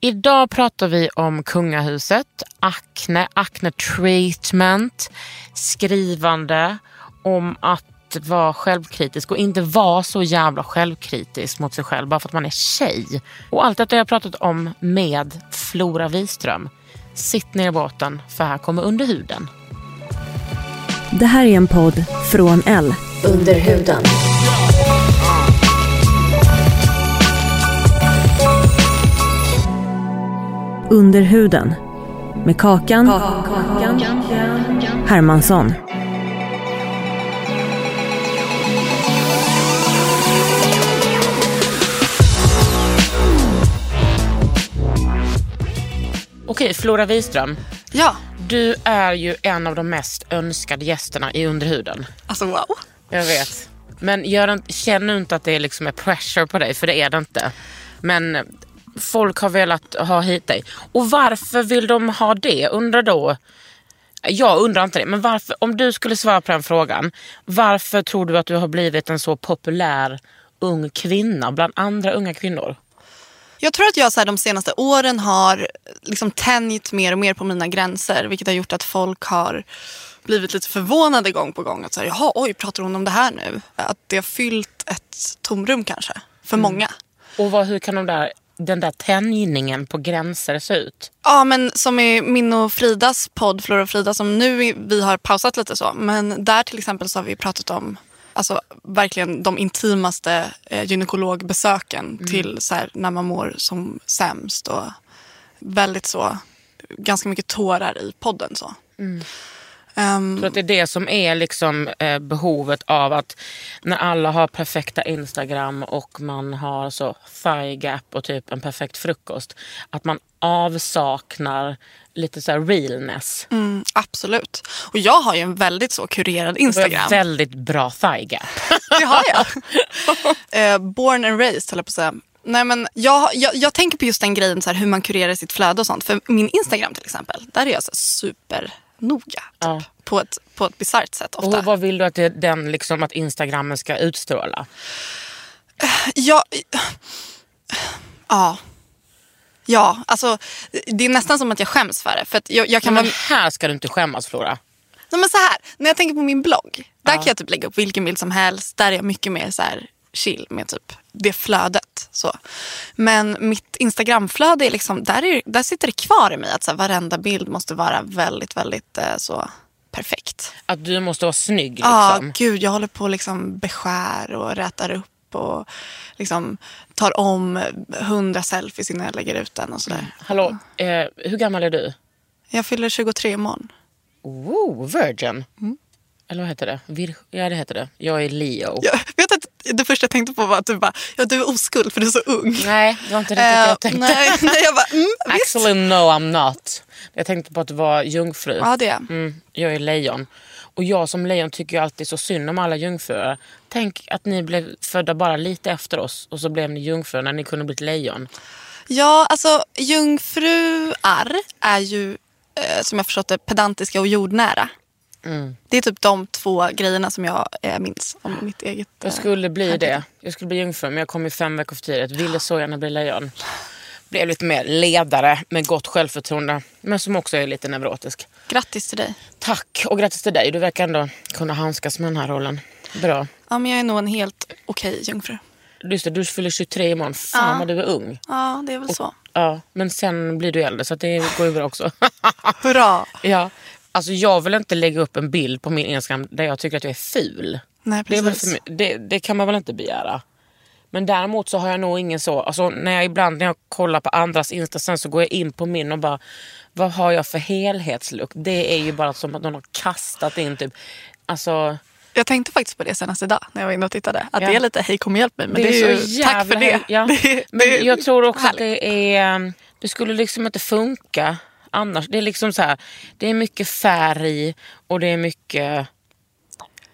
Idag pratar vi om kungahuset, akne, acne treatment, skrivande, om att vara självkritisk och inte vara så jävla självkritisk mot sig själv bara för att man är tjej. Och allt detta har jag pratat om med Flora Wiström. Sitt ner i båten för här kommer under huden. Det här är en podd från L. Under huden. Under huden. Med Kakan, Hermansson. Okej, Flora Wiström. Ja, Du är ju en av de mest önskade gästerna i Underhuden. alltså wow. Jag vet. Men gör inte, känn nu inte att det liksom är pressure på dig, för det är det inte. Men folk har velat ha hit dig. Och varför vill de ha det? Undrar då. Jag undrar inte det, men varför, om du skulle svara på den frågan. Varför tror du att du har blivit en så populär ung kvinna bland andra unga kvinnor? Jag tror att jag så här, de senaste åren har liksom tänjt mer och mer på mina gränser. Vilket har gjort att folk har blivit lite förvånade gång på gång. Att så här, Jaha, oj, pratar hon om det här nu? Att det har fyllt ett tomrum kanske, för många. Och vad, hur kan de där, den där tänjningen på gränser se ut? Ja, men som i min och Fridas podd, Flora och Frida, som nu vi har pausat lite så. Men där till exempel så har vi pratat om alltså, verkligen de intimaste eh, gynekologbesöken till så här, när man mår som sämst. Och väldigt så, ganska mycket tårar i podden. så. Ehm, Så att det är det som är liksom eh, behovet av att när alla har perfekta Instagram och man har så thigh gap och typ en perfekt frukost. Att man avsaknar lite så här realness. mm, absolut. Och jag har ju en väldigt så kurerad Instagram. väldigt bra thigh gap. Det har jag. eh, born and raised, höll jag på att säga. Nej, men jag, jag, jag tänker på just den grejen, så här, hur man kurerar sitt flöde och sånt. För min Instagram till exempel, där är jag så här supernoga. Typ, Ja. på, ett, på ett bisarrt sätt ofta. Och vad vill du att, det, den, liksom, att Instagrammen ska utstråla? Ja, ja. Ja, alltså det är nästan som att jag skäms för det. För jag, jag kan Men vara... här ska du inte skämmas Flora. Nej, men så här, när jag tänker på min blogg, där kan jag typ lägga upp vilken bild som helst. Där är jag mycket mer så här chill med typ det flödet. Så. Men mitt Instagramflöde, är liksom, där, är, där sitter det kvar i mig att så här, varenda bild måste vara väldigt, väldigt eh, så perfekt. Att du måste vara snygg Ja, liksom. gud, jag håller på och liksom beskär och rätar upp och liksom tar om hundra selfies innan jag lägger ut den och sådär. Hallå, eh, hur gammal är du? Jag fyller 23 imorgon. Oh, virgin. Eller vad heter det? Vir- ja det heter det. Jag är Leo. Att det första jag tänkte på var att du bara, ja du är oskuld för du är så ung. Nej, det var inte riktigt det Eh, jag tänkte. nej, nej, jag bara, mm. Actually no I'm not. Jag tänkte på att du var jungfru. Ja, det är jag. Mm, jag är lejon. Och jag som lejon tycker ju alltid så synd om alla jungfrur. Tänk att ni blev födda bara lite efter oss och så blev ni jungfrur när ni kunde bli lejon. Ja, alltså jungfruar är ju, eh, som jag förstått det, pedantiska och jordnära. Mm. Det är typ de två grejerna som jag eh, minns om mitt eget. Jag eh, skulle bli det. Jag skulle bli jungfru men jag kom ju fem veckor för tidigt. Ville så gärna bli lejon. Blev lite mer ledare med gott självförtroende. Men som också är lite neurotisk. Grattis till dig. Tack och grattis till dig. Du verkar ändå kunna handskas med den här rollen. Bra. Ja, men jag är nog en helt okej jungfru. Just det, du fyller 23 imorgon. Fan Ja. vad du är ung. Ja, det är väl så. Ja, men sen blir du äldre så det går över också. Hurra! ja. Alltså jag vill inte lägga upp en bild på min Instagram där jag tycker att jag är ful. Nej, Det, är precis. my- det, det kan man väl inte begära. Men däremot så har jag nog ingen så, alltså när jag ibland när jag kollar på andras Insta sen så går jag in på min och bara, vad har jag för helhetslook? Det är ju bara som att någon har kastat in typ, alltså Jag tänkte faktiskt på det senast idag när jag var inne och tittade. Att Ja. det är lite hej kom och hjälp mig. Men det, är, ju tack för det. Ja. det, det Men är jag tror också att härligt. det är, det skulle liksom inte funka annars. Det är liksom så här, det är mycket färg och det är mycket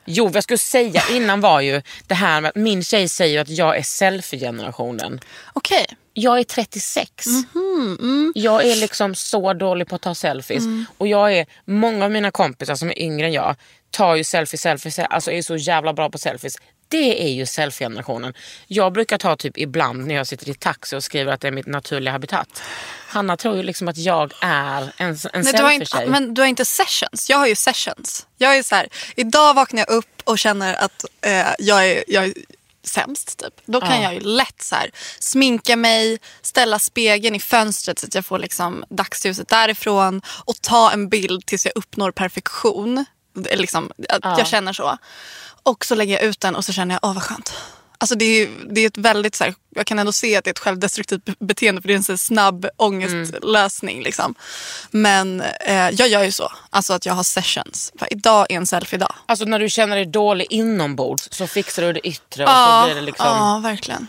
Jo, vad jag skulle säga innan var ju det här med att min tjej säger att jag är selfie-generationen. Okej. Jag är 36. Mhm, Jag är liksom så dålig på att ta selfies. Mm. Och jag är, många av mina kompisar som är yngre än jag tar ju selfie, selfie, selfie alltså är så jävla bra på selfies. Det är ju selfie-generationen. Jag brukar ta typ ibland när jag sitter i taxi och skriver att det är mitt naturliga habitat. Hanna tror ju liksom att jag är en, en selfie-tjej. men du har inte sessions. Jag har ju sessions. Jag är så här, idag vaknar jag upp och känner att eh, jag, är, jag är sämst. Typ. Då kan Ja. jag ju lätt så här, sminka mig, ställa spegeln i fönstret så att jag får liksom dagsljuset därifrån och ta en bild tills jag uppnår perfektion. Liksom, att Ja. Jag känner så. Och så lägger jag ut den och så känner jag, åh vad skönt. Alltså det är, det är ett väldigt, så här, jag kan ändå se att det är ett självdestruktivt be- beteende för det är en så snabb ångestlösning. Liksom. Men eh, jag gör ju så, alltså att jag har sessions. För idag är en selfie-dag. Alltså när du känner dig dålig inombords så fixar du det yttre och så blir det liksom... ja, verkligen.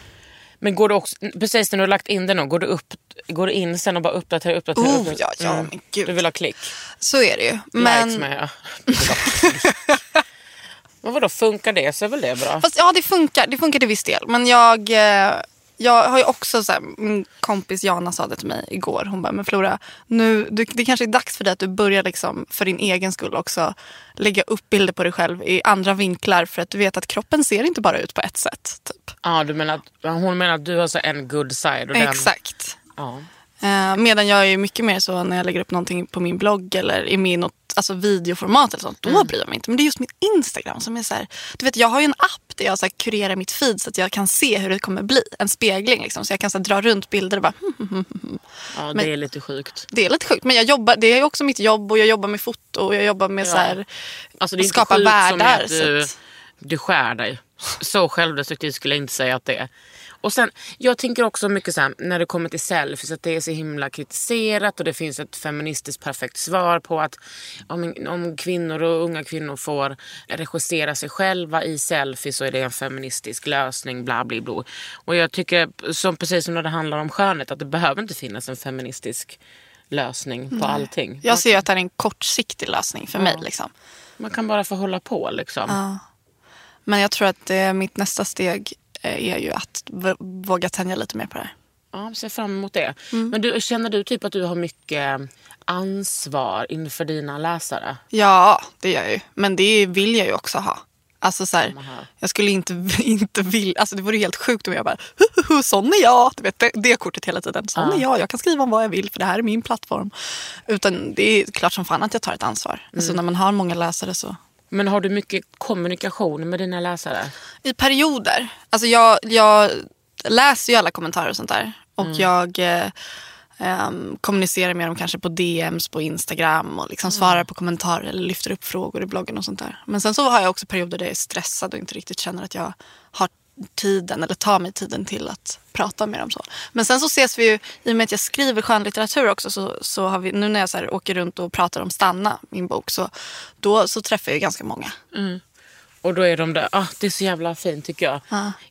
Men går du också, precis när du har lagt in det nu, går du, upp, går du in sen och bara uppdaterar, uppdaterar? Oh, uppdaterar? ja, ja, men gud. Du vill ha klick? Så är det ju. Men... Men, Likes med ja. Du vill ha klick. Men vadå, funkar det så är väl det bra? fast ja, det funkar. Det funkar till viss del. Men jag, eh, jag har ju också, så här, min kompis Jana sa det till mig igår. Hon bara, men Flora, nu, du, det kanske är dags för dig att du börjar liksom, för din egen skull också lägga upp bilder på dig själv i andra vinklar. För att du vet att kroppen ser inte bara ut på ett sätt. Typ. Ja, du menar hon menar att du har så en good side? Och den, Exakt. Ja. Eh, medan jag är mycket mer så när jag lägger upp någonting på min blogg eller i min något, alltså videoformat eller sånt, då Mm. bryr jag mig inte. Men det är just min Instagram som är så här, du vet jag har ju en app där jag så här, kurerar mitt feed så att jag kan se hur det kommer bli. En spegling liksom. Så jag kan så här, dra runt bilder och bara, hmm, ja, det Men- är lite sjukt. det är lite sjukt. Men jag jobbar, det är också mitt jobb och jag jobbar med foto och jag jobbar med Ja. så här, Alltså, det är skapa sjukt som världar. att du, så att, du skär dig. Så självdestruktivt skulle jag inte säga att det är. Och sen, jag tänker också mycket så här, när det kommer till selfies att det är så himla kritiserat och det finns ett feministiskt perfekt svar på att om, om kvinnor och unga kvinnor får regissera sig själva i selfies så är det en feministisk lösning, bla bla bla. Och jag tycker, som, precis som när det handlar om skönhet, att det behöver inte finnas en feministisk lösning på allting. jag ser att det är en kortsiktig lösning för mig. Liksom. Man kan bara få hålla på liksom. Men jag tror att eh, mitt nästa steg är ju att våga tänja lite mer på det här. Ja, vi ser fram emot det. Mm. Men du, känner du typ att du har mycket ansvar inför dina läsare? Ja, det gör jag ju. Men det vill jag ju också ha. Alltså så här, jag skulle inte, inte vilja, alltså det vore helt sjukt om jag bara, "Huhuhu, sån är jag. Du vet, det, det kortet hela tiden. Sån Ja. är jag, jag kan skriva om vad jag vill för det här är min plattform. Utan det är klart som fan att jag tar ett ansvar. Alltså Mm. när man har många läsare så. Men har du mycket kommunikation med dina läsare? I perioder. Alltså jag, jag läser ju alla kommentarer och sånt där. Och Mm. jag eh, ehm, kommunicerar med dem kanske på DMs på Instagram och liksom svarar på kommentarer eller lyfter upp frågor i bloggen och sånt där. Men sen så har jag också perioder där jag är stressad och inte riktigt känner att jag har tiden eller tar mig tiden till att prata med dem. Så. Men sen så ses vi ju, i och med att jag skriver skönlitteratur också, så, så har vi, nu när jag så åker runt och pratar om Stanna, min bok, så, då så träffar jag ju ganska många. Och då är de där, ah, det är så jävla fint tycker jag.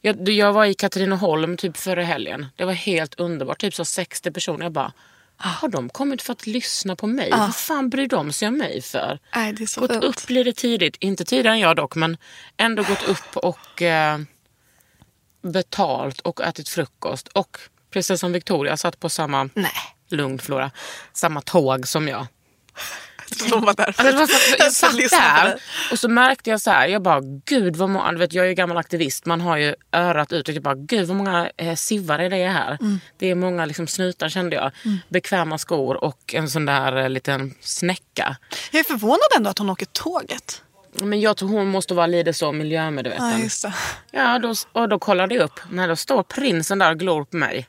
jag. Jag var i Katrineholm typ förra helgen. Det var helt underbart, typ så 60 personer. Jag bara, har de kommit för att lyssna på mig? Vad fan bryr de sig om mig för? Nej, det är så gått fint. upp lite tidigt, inte tidigare än jag dock, men ändå gått upp och eh, betalt och ätit frukost. Och prinsessan Victoria satt på samma, Nej. lugn Flora, samma tåg som jag. De var där. Att jag satt där och så märkte jag så här, jag bara gud vad många, du vet jag är ju gammal aktivist, man har ju örat ut och jag bara gud vad många eh, sivare det är här. Mm. Det är många liksom snutar kände jag. Bekväma skor och en sån där eh, liten snäcka. Jag är förvånad ändå att hon åker tåget. Men jag tror hon måste vara lite så miljömedveten. Ja, just det. Ja, då, och då kollade jag upp. När då står prinsen där och glor på mig.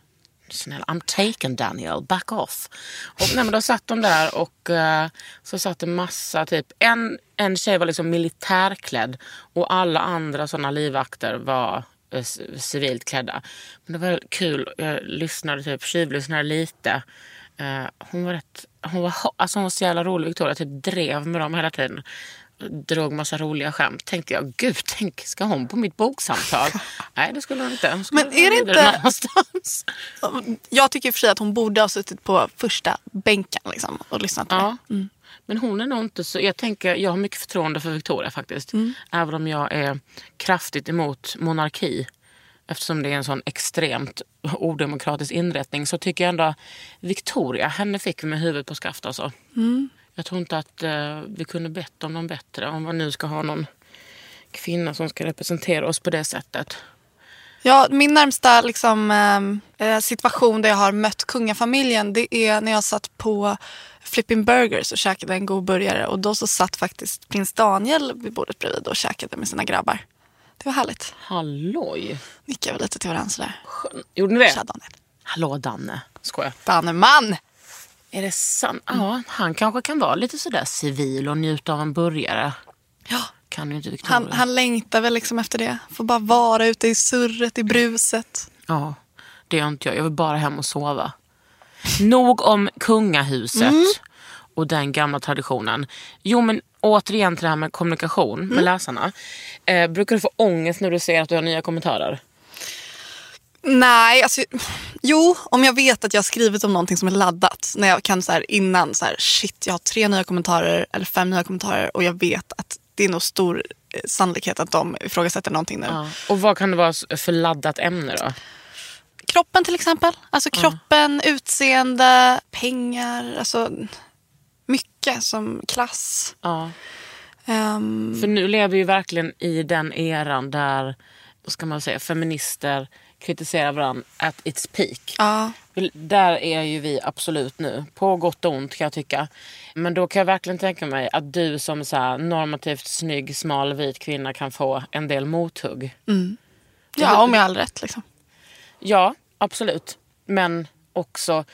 Snälla, I'm taken Daniel, back off. Och nej, men då satt de där och uh, så satt det massa, typ en, en tjej var liksom militärklädd och alla andra sådana livvakter var uh, civilt klädda. Men det var kul, jag lyssnade typ, tjuvlyssnade lite. Uh, hon var rätt, hon var, alltså hon var så jävla rolig Victoria, typ drev med dem hela tiden drog massa roliga skämt. Tänkte jag, gud, tänk, ska hon på mitt boksamtal? Nej, det skulle hon inte. Hon skulle Men är det inte- Någonstans. Jag tycker i och för sig att hon borde ha suttit på första bänken liksom, och lyssnat på Ja. det. Men hon är nog inte så... Jag, tänker, jag har mycket förtroende för Victoria faktiskt. Mm. Även om jag är kraftigt emot monarki. Eftersom det är en sån extremt odemokratisk inrättning så tycker jag ändå Victoria, henne fick vi med huvudet på skaft alltså. Mm. Jag tror inte att eh, vi kunde bett om någon bättre. Om man nu ska ha någon kvinna som ska representera oss på det sättet. Ja, min närmsta liksom, ehm, eh, situation där jag har mött kungafamiljen det är när jag satt på Flipping Burgers och käkade en god burgare. Och då så satt faktiskt prins Daniel vid bordet bredvid och käkade med sina grabbar. Det var härligt. Halloj! Nickade vi lite till varandra sådär. Gjorde ni det? Tja Daniel. Hallå Danne. Skojar. Danneman! Är det sant? Ja, han kanske kan vara lite sådär civil och njuta av en burgare. Ja, Kan ju inte Victoria. han, han längtar väl liksom efter det. Får bara vara ute i surret, i bruset. Ja, det gör inte jag. Jag vill bara hem och sova. Nog om kungahuset Mm. och den gamla traditionen. Jo, men återigen till det här med kommunikation Mm. med läsarna. Eh, brukar du få ångest när du ser att du har nya kommentarer? Nej, alltså, jo, om jag vet att jag har skrivit om någonting som är laddat. När jag kan så här innan, så här, shit, jag har tre nya kommentarer eller fem nya kommentarer och jag vet att det är nog stor eh, sannolikhet att de ifrågasätter någonting nu. Ja. Och vad kan det vara för laddat ämne då? Kroppen till exempel. Alltså kroppen, utseende, pengar, alltså mycket som klass. Ja. Ehm, För nu lever vi verkligen i den eran där vad ska man säga, feminister kritiserar varandra at its peak. Vill- Där är ju vi absolut nu. På gott och ont kan jag tycka. Men då kan jag verkligen tänka mig att du som så här normativt snygg, smal, vit kvinna kan få en del mothugg. ja, om jag har all rätt liksom. Ja, absolut. Men också...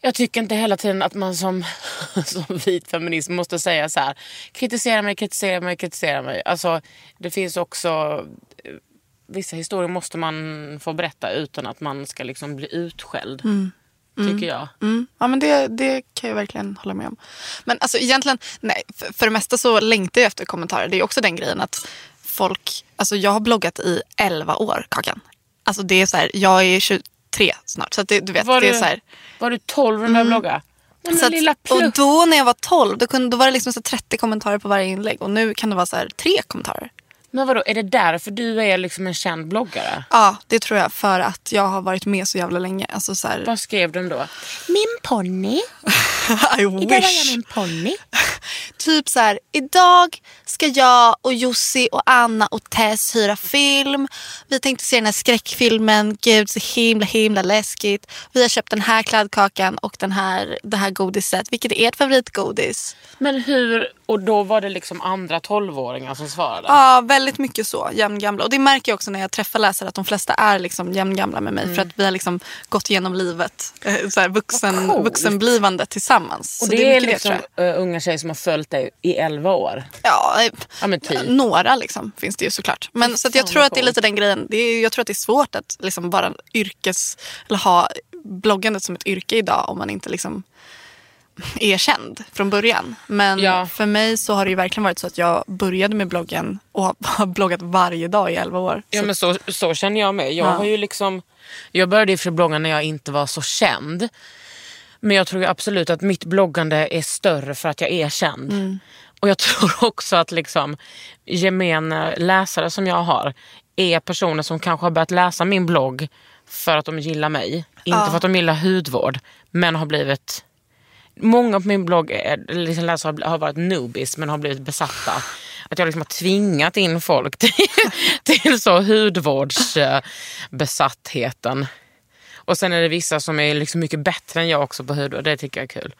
Jag tycker inte hela tiden att man som, som vit feminist måste säga så här. Kritisera mig, kritisera mig, kritisera mig. Alltså, det finns också... Vissa historier måste man få berätta utan att man ska liksom bli utskälld. Tycker jag. Mm. Ja, men det, det kan jag verkligen hålla med om. Men alltså egentligen, nej, för, för det mesta så längtar jag efter kommentarer. Det är också den grejen att folk, alltså jag har bloggat i 11 år, Kakan. Alltså det är så här, jag är 23 snart. Så det, du vet, Var det är du, så här. var du 12 när du började blogga? Nej, men Så att, och då när jag var 12, då, kunde, då var det liksom så här 30 kommentarer på varje inlägg. Och nu kan det vara så här, tre kommentarer. Men vadå, är det därför du är liksom en känd bloggare? Ja, det tror jag. För att jag har varit med så jävla länge. Alltså så här, Vad skrev de då? Min ponny. I Idag var jag wish. min ponny. Typ så här, idag ska jag och Jussi och Anna och Tess hyra film. Vi tänkte se den här skräckfilmen. Gud, så himla himla läskigt. Vi har köpt den här kladdkakan och den här, det här godiset. Vilket är ert favoritgodis? Men hur, och då var det liksom andra tolvåringar som svarade? Ja, väldigt mycket så. Jämngamla. Och det märker jag också när jag träffar läsare att de flesta är liksom jämngamla med mig. För att vi har liksom gått igenom livet, eh, så här, vuxen, Vad coolt. vuxenblivande tillsammans. och så det, är är liksom det uh, unga tjejer som har följt dig i 11 år? Ja, Ja men typ. Några liksom, finns det ju såklart. Men så att jag tror att det är lite den grejen. Det är, jag tror att det är svårt att liksom vara yrkes eller ha bloggandet som ett yrke idag om man inte liksom är känd från början. Men Ja. för mig så har det ju verkligen varit så att jag började med bloggen och har- bloggat varje dag i 11 år. Ja Så- men så, så känner jag med. Jag Ja. har ju liksom, jag började för blogga när jag inte var så känd. Men jag tror absolut att mitt bloggande är större för att jag är känd. Mm. Och jag tror också att liksom gemene läsare som jag har är personer som kanske har börjat läsa min blogg för att de gillar mig. Inte för att de gillar hudvård. Men har blivit Många på min blogg är, liksom läsare har- varit noobies men har blivit besatta. Att jag liksom har tvingat in folk till, till så hudvårdsbesattheten. Och sen är det vissa som är liksom mycket bättre än jag också på hudvård. Det tycker jag är kul.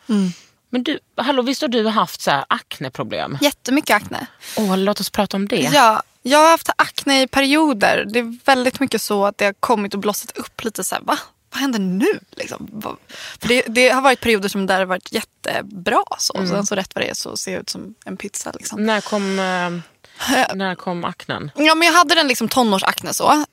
Men du, hallå, visst har du haft så här akneproblem? Jättemycket akne. Åh, låt oss prata om det. Ja, jag har haft akne i perioder. Det är väldigt mycket så att det har kommit och blossat upp lite så här, va? Vad händer nu? Liksom? För det, det har varit perioder som där har varit jättebra. Så. Och sen så rätt vad det är så ser jag ut som en pizza. Liksom. När kom, eh, när kom aknen? Ja, men jag hade den liksom tonårsakne så.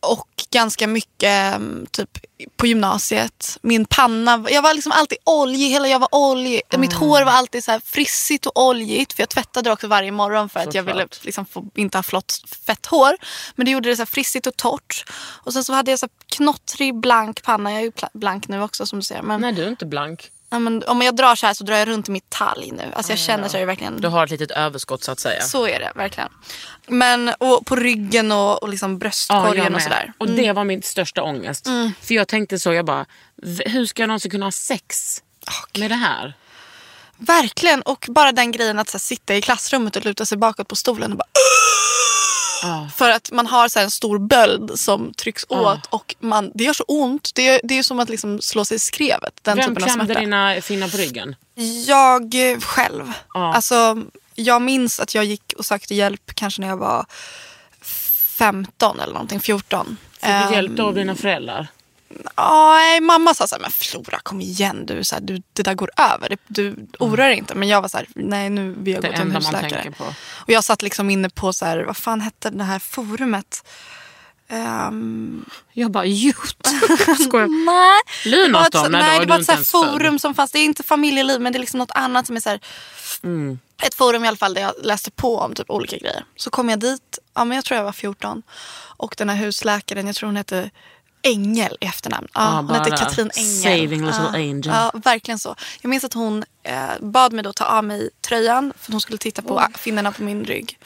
Och ganska mycket mm, typ på gymnasiet. Min panna, jag var liksom alltid oljig. Hela jag var oljig. Mitt hår var alltid så frissigt och oljigt. För jag tvättade också varje morgon för att jag Såklart. ville liksom få, inte ha flott, fett hår. Men det gjorde det så frissigt och torrt. Och sen så hade jag så knottrig blank panna. Jag är ju blank nu också som du ser. Men, Nej, du är inte blank. Ja, men om jag drar så här så drar jag runt i mitt talg nu. Alltså jag känner så är det verkligen Du har ett litet överskott så att säga. så är det verkligen. Men och på ryggen och, och liksom Ja, bröstkorgen och med. sådär. Mm. Och det var min största ångest. För jag tänkte så, jag bara, hur ska jag någonsin kunna ha sex med det här? Verkligen. Och bara den grejen att så här, sitta i klassrummet och luta sig bakåt på stolen och bara För att man har så en stor böld som trycks åt och man, det gör så ont. Det är, det är som att liksom slå sig i skrevet. Den Vem typen av klämde dina finnar på ryggen? Jag eh, själv. Ja. Alltså, jag minns att jag gick och sökte hjälp kanske när jag var 15 eller någonting, 14. Fick du Ehm, hjälp av dina föräldrar? Ja, nej, mamma sa så här, men Flora kom igen du, så här, du det där går över. Du oroar dig inte. Men jag var så här, nej nu vill jag Det gå till en husläkare. tänker på. Och jag satt liksom inne på så här, vad fan hette det här forumet? Ehm, Jag bara. Skojar. nej. Ett, så- Nej, det var ett så född. forum som fanns. Det är inte familjeliv men det är liksom något annat som är så här, Mm. Ett forum i alla fall där jag läste på om typ olika grejer. Så kom jag dit, ja men jag tror jag var 14. Och den här husläkaren, jag tror hon hette Engel i efternamn. Ja, hon hette Katrin Engel. saving little ja, angel. Ja, verkligen så. Jag minns att hon eh, bad mig då ta av mig tröjan för att hon skulle titta på finnorna på min rygg.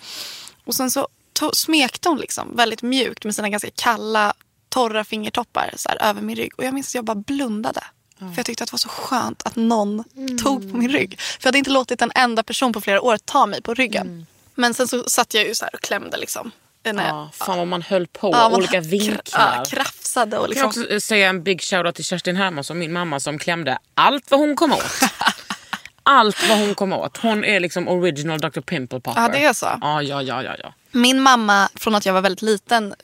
Och sen så to- smekte hon liksom väldigt mjukt med sina ganska kalla, torra fingertoppar så här, över min rygg. Och jag minns att jag bara blundade. För jag tyckte att det var så skönt att någon tog på min rygg. För jag hade inte låtit en enda person på flera år ta mig på ryggen. Men sen så satt jag ju så här och klämde liksom. Ja, fan vad man höll på. Ja, olika vinklar. Ja, krafsade och Jag kan liksom. också säga en big shoutout till Kerstin Hermansson, min mamma som klämde allt vad hon kom åt. allt vad hon kom åt. Hon är liksom original Dr. Pimple Popper. Ja, det är så. Ja, ja, ja, ja. ja. Min mamma, från att jag var väldigt liten,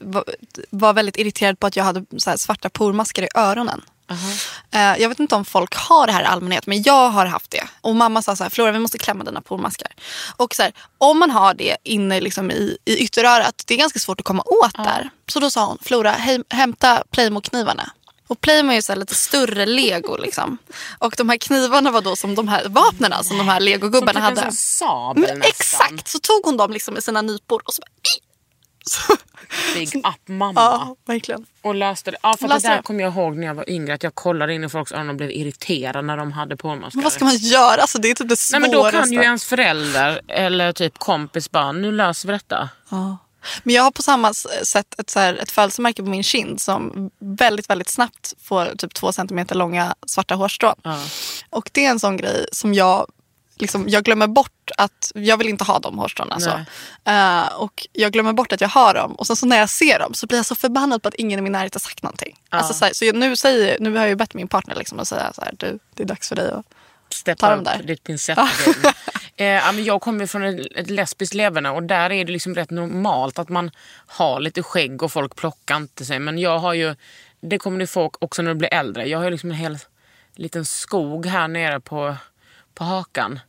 var, väldigt irriterad på att jag hade svarta pormaskar i öronen. Eh, jag vet inte om folk har det här i allmänhet, men jag har haft det. Och mamma sa så här, Flora vi måste klämma dina pormaskar. Och så här, om man har det inne liksom i, i ytterörat, det är ganska svårt att komma åt där. Så då sa hon, Flora hej, hämta Playmo-knivarna. Och Playmo är så lite större lego liksom. Och de här knivarna var då som de här vapnen som de här legogubbarna Som typ hade. en sån sabel Men nästan. exakt, så tog hon dem liksom med sina nypor och så bara... Så, Big up mamma. ja, verkligen. Och löste det. Ja, för det där kommer jag ihåg när jag var yngre. Att jag kollade in i folks öron och blev irriterad när de hade pormaskar. Men vad ska man göra? Alltså, det är typ det Nej men svåraste. då kan ju ens förälder eller typ kompis bara, nu löser vi detta. Men jag har på samma sätt ett, så här, ett födelsemärke på min kind som väldigt, väldigt snabbt får typ två centimeter långa svarta hårstrån. Och det är en sån grej som jag Liksom, jag glömmer bort att jag vill inte ha de hårstråna. Så. Eh, och jag glömmer bort att jag har dem. Och sen så när jag ser dem så blir jag så förbannad på att ingen i min närhet har sagt någonting. Alltså, så här, så jag, nu, säger, nu har jag ju bett min partner liksom att säga så här, du, det är dags för dig att Steppa dem upp där. ditt pincettgame. eh, jag kommer från ett, ett lesbiskt leverne och där är det liksom rätt normalt att man har lite skägg och folk plockar inte sig. Men jag har ju, det kommer ni få också när du blir äldre. Jag har ju liksom en hel liten skog här nere på, på hakan.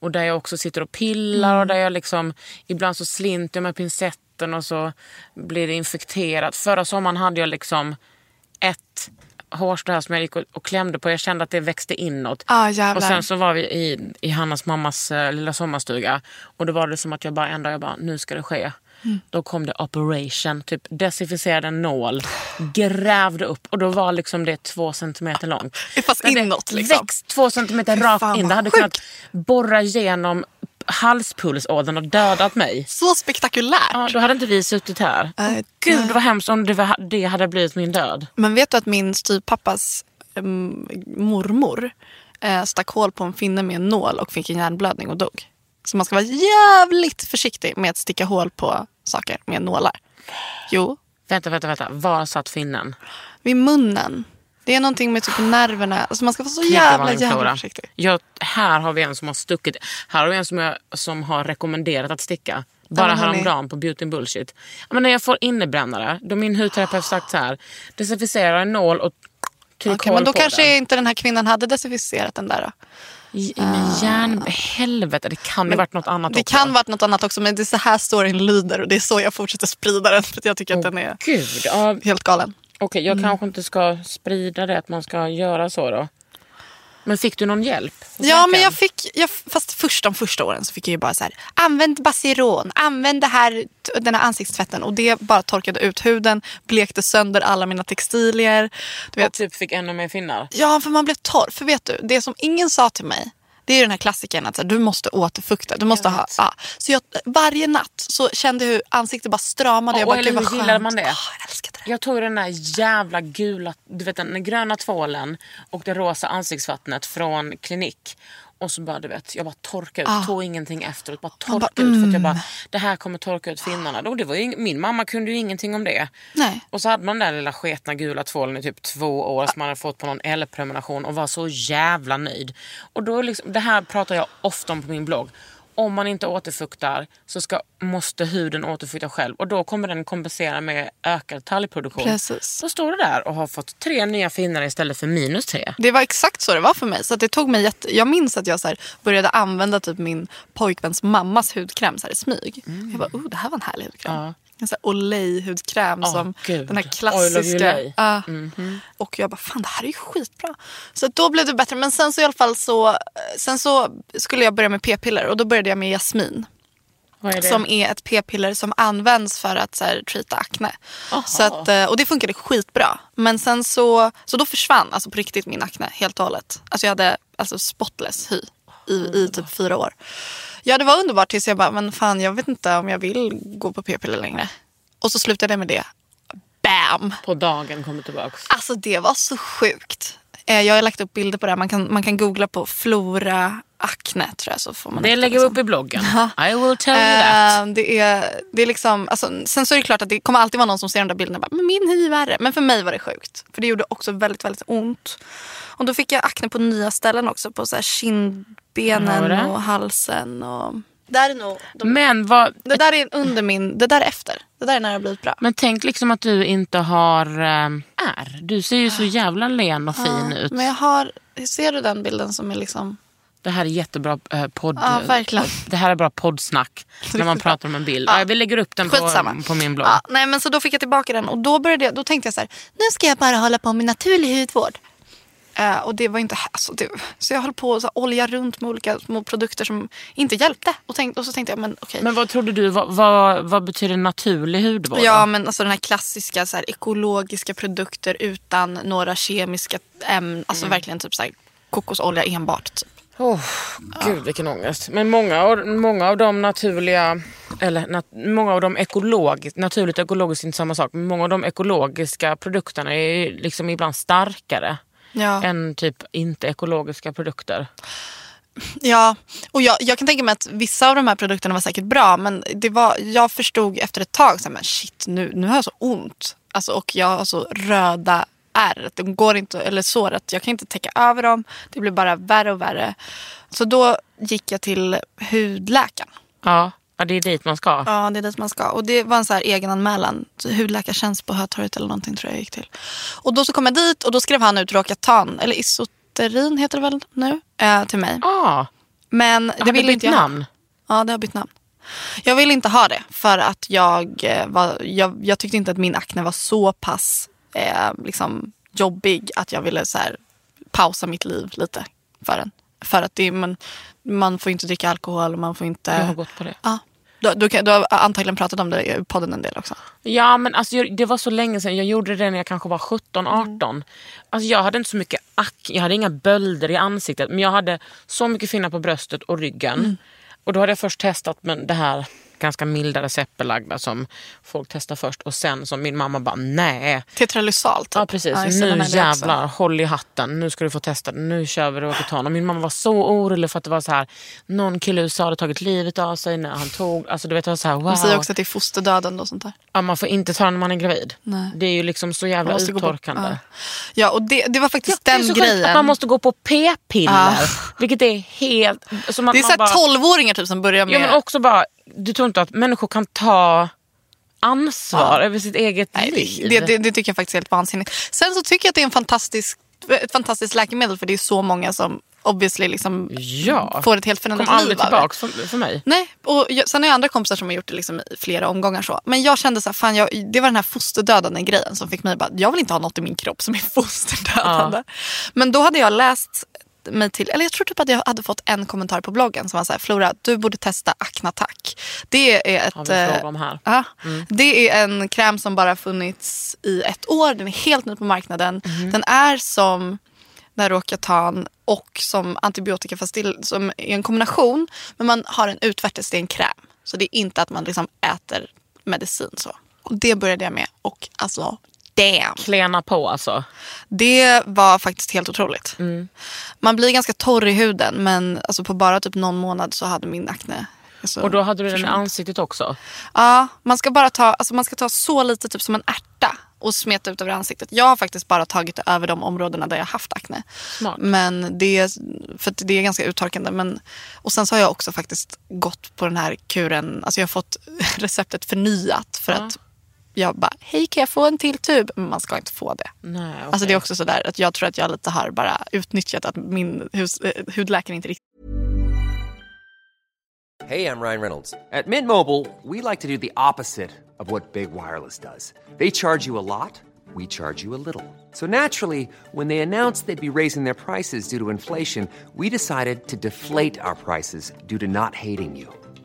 Och där jag också sitter och pillar Mm. och där jag liksom, ibland så slinter jag med pincetten och så blir det infekterat. Förra sommaren hade jag liksom ett hårstrå här som jag gick och, och klämde på. Jag kände att det växte inåt. Ah, jävlar. och sen så var vi i, i Hannas mammas eh, lilla sommarstuga. Och då var det som att jag bara en dag, jag bara, nu ska det ske. Mm. Då kom det operation, typ desinficerade en nål, grävde upp och då var liksom det två centimeter långt. Fast inåt, liksom. växt två centimeter rakt in. Det hade sjukt. kunnat borra igenom halspulsådern och dödat mig. Så spektakulärt. Ja, då hade inte vi suttit här. Nej, Gud vad hemskt om det, var, det hade blivit min död. Men vet du att min styvpappas um, mormor eh, stack hål på en finne med en nål och fick en hjärnblödning och dog. Så man ska vara jävligt försiktig med att sticka hål på saker med nålar. Jo, Vänta, vänta, vänta. Var satt finnen? vid munnen. Det är någonting med typ nerverna. Alltså man ska vara så jävla, jävla försiktig. Jag, här har vi en som har stuckit. Här har vi en som, jag, som har rekommenderat att sticka. Bara hörni. häromdagen på Beauty and Bullshit. Ja, Men när jag får innebrännare, då min hudterapeut sagt så här. Desinficera en nål och tryck hål men då på kanske den. inte den här kvinnan hade desinficerat den där. Då. Men järn, helvete, det kan ju varit något annat Det också. kan varit något annat också men det är så här storyn lyder och det är så jag fortsätter sprida den för att jag tycker att Åh, den är Gud, ja, helt galen. Okej jag kanske inte ska sprida det att man ska göra så då. Men fick du någon hjälp? Ja men jag fick, jag, fast först de första åren så fick jag ju bara så här, använd Basiron, använd det här, den här ansiktstvätten och det bara torkade ut huden, blekte sönder alla mina textilier. Du Och vet. typ fick ännu mer finnar. Ja för man blev torr, för vet du, det som ingen sa till mig det är den här klassikern att så här, du måste återfukta. Du måste Jag ha, ja. Så jag, varje natt så kände jag hur ansiktet bara stramade. Jag Och bara, eller hur gillade man det? Ah, jag det. Jag tog den där jävla gula, du vet den gröna tvålen och det rosa ansiktsvattnet från klinik. Och så bara du vet, jag bara torkade ut, tog ingenting efteråt. Bara torkade bara, ut för att jag mm. bara, det här kommer torka ut finnarna. Och det var ju, min mamma kunde ju ingenting om det. Nej. Och så hade man den där lilla sketna gula tvålen i typ två år som man hade fått på någon L-prenumeration och var så jävla nöjd. Och då liksom, det här pratar jag ofta om på min blogg. Om man inte återfuktar så ska, måste huden återfukta själv och då kommer den kompensera med ökad talgproduktion. Precis. Så står du där och har fått tre nya finnar istället för minus tre. Det var exakt så det var för mig. Så att det tog mig jätte... Jag minns att jag så började använda typ min pojkväns mammas hudkräm så här i smyg. Jag bara, oh det här var en härlig hudkräm. Ja. En sån här Olay-hudkräm Ja, som gud. den här klassiska. Olay. Ja. Och jag bara, fan det här är ju skitbra. Så då blev det bättre. Men sen så i alla fall så, sen så skulle jag börja med p-piller och då började jag med jasmin. Är? Som är ett p-piller som används för att så här, treata akne. Så att, eh, och det funkade skitbra. Men sen så, så då försvann alltså på riktigt min akne helt och hållet. Alltså jag hade alltså spotless hy i, i typ fyra år. Ja det var underbart tills jag bara, men fan jag vet inte om jag vill gå på p-piller längre. Och så slutade jag med det. Bam! På dagen kommer tillbaka. Alltså det var så sjukt. Eh, Jag har lagt upp bilder på det här. Man kan, man kan googla på flora akne tror jag så får man Det lägger vi liksom. upp i bloggen. I will tell you that. Eh, det, är, det är liksom, alltså, sen så är det klart att det kommer alltid vara någon som ser de där bilderna och bara, men min hy är värre. Men för mig var det sjukt. För det gjorde också väldigt, väldigt ont. Och då fick jag akne på nya ställen också. På så här kindbenen och halsen. Och... Där är nog, de, Men, vad, det där är under min, det där är efter. Det där är när det har blivit bra. men tänk liksom att du inte har eh, är. Du ser ju så jävla len och fin ut. Men jag har, ser du den bilden som är liksom... Det här är jättebra eh, podd. Ja, verkligen. Det här är bra poddsnack. när man pratar om en bild. Ja. vi lägger upp den på, på min blogg. Ja, nej, men så då fick jag tillbaka den och då, började jag, då tänkte jag så här, nu ska jag bara hålla på med naturlig hudvård. Eh, och det var inte, alltså, det, så jag höll på att olja runt med olika små produkter som inte hjälpte. Och, tänk, och så tänkte jag, men okej. Men vad trodde du, vad, vad, vad betyder naturlig hudvård? Ja men alltså den här klassiska så här, ekologiska produkter utan några kemiska ämnen. Alltså Mm. verkligen typ så här, kokosolja enbart. Typ. Oh, Gud vilken ångest. Men många av, många av de naturliga, eller nat, många av de ekologiskt, naturligt och ekologiskt är inte samma sak, men många av de ekologiska produkterna är liksom ibland starkare Ja. än typ inte ekologiska produkter. Ja, och jag, jag kan tänka mig att vissa av de här produkterna var säkert bra men det var, jag förstod efter ett tag så här, men shit nu, nu har jag så ont. Alltså, och jag har så röda ärr. De går inte, eller såret, jag kan inte täcka över dem. Det blir bara värre och värre. Så då gick jag till hudläkaren. Ja, ja det är dit man ska. Ja, det är dit man ska. Och det var en så här egenanmälan. Hudläkartjänst på Hötorget eller någonting tror jag gick till. Och då så kom jag dit och då skrev han ut Rokatan, eller Isoterin heter det väl nu, eh, till mig. Ah, Men det hade ville bytt inte jag namn. Ja, det har bytt namn. Jag vill inte ha det för att jag, eh, var, jag, jag tyckte inte att min akne var så pass eh, liksom, jobbig att jag ville så här, pausa mitt liv lite för den. För att det, man, man får inte dricka alkohol man får inte... Jag har gått på det. Ja. Du, du, kan- du har antagligen pratat om det i podden en del också. Ja men alltså jag, det var så länge sedan. Jag gjorde det när jag kanske var 17-18. Alltså jag hade inte så mycket ack, jag hade inga bölder i ansiktet men jag hade så mycket finnar på bröstet och ryggen. Och då hade jag först testat men det här ganska milda receptbelagda som folk testar först. Och sen som min mamma bara, nej. Tetralysal typ. Ja precis, den nu jag också. jävlar, håll i hatten, nu ska du få testa det, nu kör vi Roaketan. Och min mamma var så orolig för att det var så här, någon kille i USA hade tagit livet av sig när han tog, alltså du vet det var så här, wow. De säger också att det är fosterdöden och sånt där. ja, man får inte ta den när man är gravid. Nej. Det är ju liksom så Man jävla på- uttorkande. ja. Ja, och det, det var faktiskt är den så grejen. att man måste gå på p-piller. Ja. Vilket är helt... Som att det är man så här bara, 12-åringar typ som börjar med... Ja, men också bara, du tror inte att människor kan ta ansvar över sitt eget Nej, liv? det, det, det tycker jag faktiskt är helt vansinnigt. Sen så tycker jag att det är en fantastisk, ett fantastiskt läkemedel för det är så många som obviously liksom Ja. får ett helt kom förändrat aldrig liv av det. tillbaka för, för mig. Nej, och jag, sen har jag andra kompisar som har gjort det liksom i flera omgångar. så. Men jag kände så här, fan, jag, det var den här fosterdödande grejen som fick mig bara, jag vill inte ha något i min kropp som är fosterdödande. Men då hade jag läst mig till, eller jag tror typ att jag hade fått en kommentar på bloggen som var så här, Flora, du borde testa Acnatac. Det är ett... Eh, fråga om här. Ja, Det är en kräm som bara funnits i ett år. Den är helt ny på marknaden. Den är som Roaketan och som antibiotika fast som är en kombination. Men man har en utvärtes, det är en kräm. Så det är inte att man liksom äter medicin så. Och det började jag med och alltså damn. Klena på alltså. Det var faktiskt helt otroligt. Man blir ganska torr i huden men alltså på bara typ någon månad så hade min akne alltså, Och då hade du den i ansiktet också. Ja, man ska bara ta, alltså man ska ta så lite typ som en ärta och smeta ut över ansiktet. Jag har faktiskt bara tagit det över de områdena där jag haft akne. Smart. Men det är, för det är ganska uttorkande. Men, och sen så har jag också faktiskt gått på den här kuren. Alltså jag har fått receptet förnyat för att jag bara, hej kan jag få en till tub? Men man ska inte få det. Nej, okej. Alltså det är också sådär att jag tror att jag lite har bara utnyttjat att min hus, eh, hudläkare inte riktigt Hey, I'm Ryan Reynolds. At Mint Mobile, we like to do the opposite of what Big Wireless does. They charge you a lot, we charge you a little. So naturally, when they announced they'd be raising their prices due to inflation, we decided to deflate our prices due to not hating you.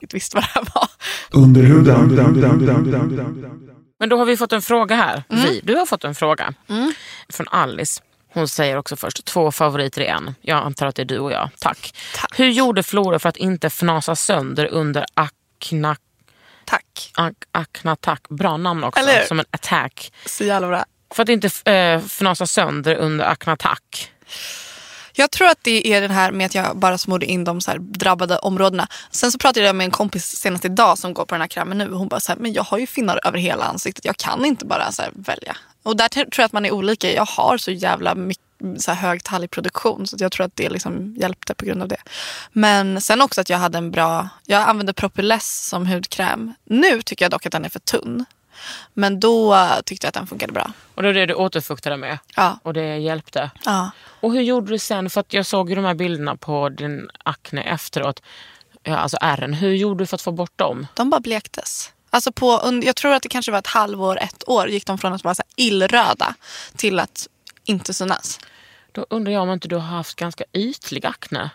visste vad det här var. Under huden. Men då har vi fått en fråga här. Mm. Vi, du har fått en fråga från Alice. Hon säger också först, två favoriter i en. Jag antar att det är du och jag. Tack. Tack. Hur gjorde Flora för att inte fnasa sönder under akna, Tack. ak, aknatack? Bra namn också, Eller som en attack. Så jävla bra. För att inte eh, fnasa sönder under aknatack. Jag tror att det är det här med att jag bara smorde in de så här drabbade områdena. Sen så pratade jag med en kompis senast idag som går på den här krämen nu. Och hon bara så här, men jag har ju finnar över hela ansiktet. Jag kan inte bara så här välja. Och där tror jag att man är olika. Jag har så jävla mycket så här hög talgproduktion. Så att jag tror att det liksom hjälpte på grund av det. Men sen också att jag hade en bra, jag använde Propyless som hudkräm. Nu tycker jag dock att den är för tunn. Men då tyckte jag att den funkade bra. Och det är det du återfuktade med. Ja. Och det hjälpte. Ja. Och hur gjorde du sen? För att jag såg ju de här bilderna på din akne efteråt. Ja, alltså ärren. Hur gjorde du för att få bort dem? De bara blektes. Alltså på, jag tror att det kanske var ett halvår, ett år gick de från att vara så illröda till att inte synas. Då undrar jag om inte du har haft ganska ytlig akne.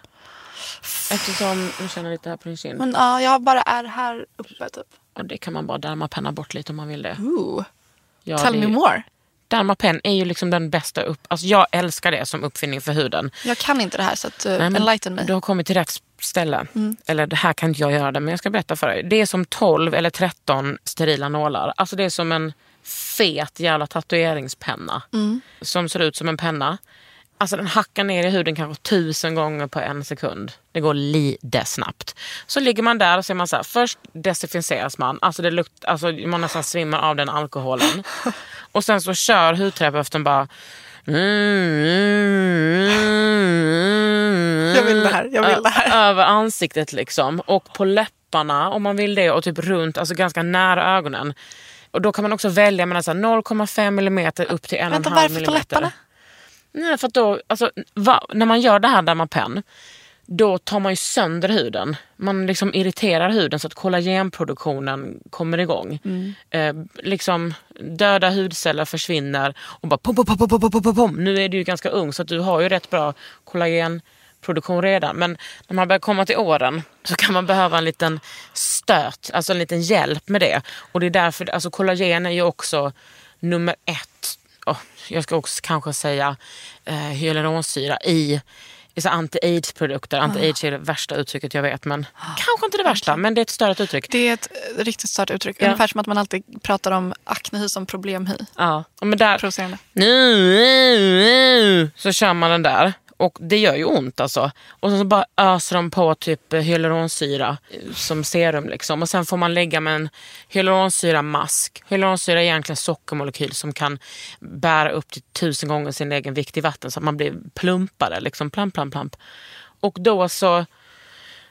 Eftersom, nu känner lite här på din kind. Men ja, jag bara är här uppe typ. Och det kan man bara dermapenna bort lite om man vill det. Ooh. Ja, Tell det me ju- more. Dermapen är ju liksom den bästa upp... Alltså jag älskar det som uppfinning för huden. Jag kan inte det här så att, uh, Nej, enlighten mig. Du har kommit till rätt ställe. Mm. Eller det här kan inte jag göra det, men jag ska berätta för dig. Det är som 12 eller 13 sterila nålar. Alltså det är som en fet jävla tatueringspenna. Mm. Som ser ut som en penna. Alltså den hackar ner i huden kanske tusen gånger på en sekund. Det går lite snabbt. Så ligger man där och så är man så här, först desinficeras man, alltså, det lukt, alltså man nästan svimmar av den alkoholen. Och sen så kör hudterapeuten bara... Mm, mm, Jag vill det här. Jag vill det här. Över ansiktet liksom. Och på läpparna om man vill det och typ runt, alltså ganska nära ögonen. Och då kan man också välja mellan så här 0,5 mm upp till 1,5 mm. Vänta, varför på läpparna? Nej, för då, alltså, va, när man gör det här Dermapen, då tar man ju sönder huden. Man liksom irriterar huden så att kollagenproduktionen kommer igång. Eh, liksom döda hudceller försvinner och bara pom, pom, pom, pom, pom, pom, pom. Nu är du ju ganska ung så att du har ju rätt bra kollagenproduktion redan. Men när man börjar komma till åren så kan man behöva en liten stöt, alltså en liten hjälp med det. Och det är därför, alltså kollagen är ju också nummer ett jag ska också kanske säga eh, hyaluronsyra i anti-aids-produkter. Anti-aids är det värsta uttrycket jag vet men kanske inte det värsta men det är ett större uttryck. Det är ett eh, riktigt stört uttryck. Ja. Ungefär som att man alltid pratar om aknehy som problemhy. Ja, men där, Provocerande. nu, nu, nu, så kör man den där. Och det gör ju ont alltså. Och så bara öser de på typ hyaluronsyra eh, som serum liksom. Och sen får man lägga med en hyaluronsyramask. Hyaluronsyra är egentligen sockermolekyl som kan bära upp till tusen gånger sin egen vikt i vatten så att man blir plumpare. Liksom plamp, plamp, plamp. Och då så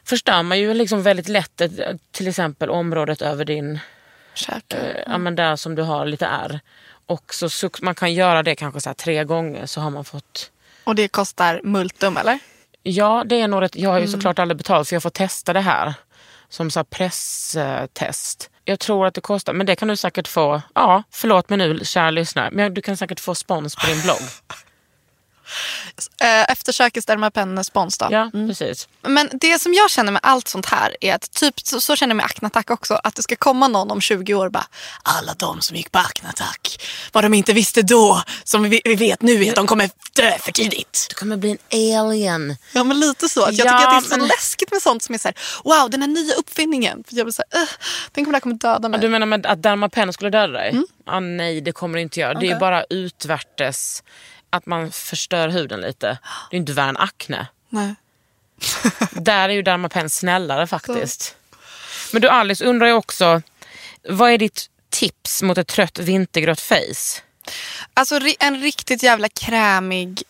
förstör man ju liksom väldigt lätt till exempel området över din Käk. eh, ja, men där som du har lite ärr. Och så, så man kan göra det kanske så här tre gånger så har man fått Och det kostar multum eller? Ja, det är nog rätt. Jag har ju såklart aldrig betalt för jag får testa det här som så här presstest. Jag tror att det kostar, men det kan du säkert få. Ja, förlåt mig nu kära lyssnare, men du kan säkert få spons på din blogg. Eh, Eftersökes Dermapen spons då. Ja, precis. Men det som jag känner med allt sånt här är att typ så, så känner jag med Acnattack också. Att det ska komma någon om 20 år bara alla de som gick på Acnattack. Vad de inte visste då som vi, vi vet nu är att de kommer dö för tidigt. Du kommer bli en alien. Ja men lite så. Att jag Ja, tycker att det är så men- läskigt med sånt som är så här, wow den här nya uppfinningen. För jag blir så här, "Ugh, tänk om det här kommer döda mig. Du menar med att Dermapen skulle döda dig? Ah, nej, det kommer det inte göra. Det är bara utvärtes att man förstör huden lite. Det är inte värre än akne. Nej. Där är ju Dermapen snällare faktiskt. Men du Alice undrar jag också, vad är ditt tips mot ett trött vintergrått face? Alltså en riktigt jävla krämig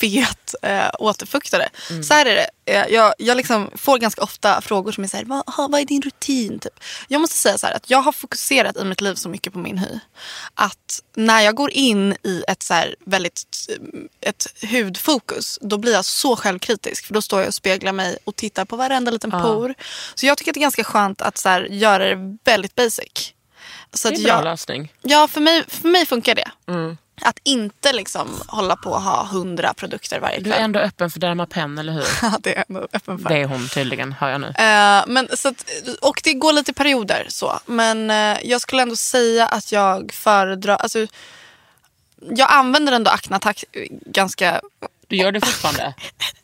fet äh, återfuktare. Mm. Så här är det. Eh, jag jag liksom får ganska ofta frågor som är så här, vad, vad är din rutin? Typ. Jag måste säga så här att jag har fokuserat i mitt liv så mycket på min hy. Att när jag går in i ett så här väldigt eh, ett hudfokus, då blir jag så självkritisk. För då står jag och speglar mig och tittar på varenda liten por. Så jag tycker att det är ganska skönt att så här, göra det väldigt basic. Så Det är en bra jag, lösning. Ja, för mig, för mig funkar det. Att inte liksom hålla på och ha hundra produkter varje Du är kväll. ändå öppen för Dermapen, eller hur? Ja, det är ändå öppen för. Det är hon tydligen, hör jag nu. Eh, men, så att, och det går lite perioder. så. Men eh, jag skulle ändå säga att jag föredrar... Alltså, jag använder ändå Acnattack ganska... Du gör det fortfarande?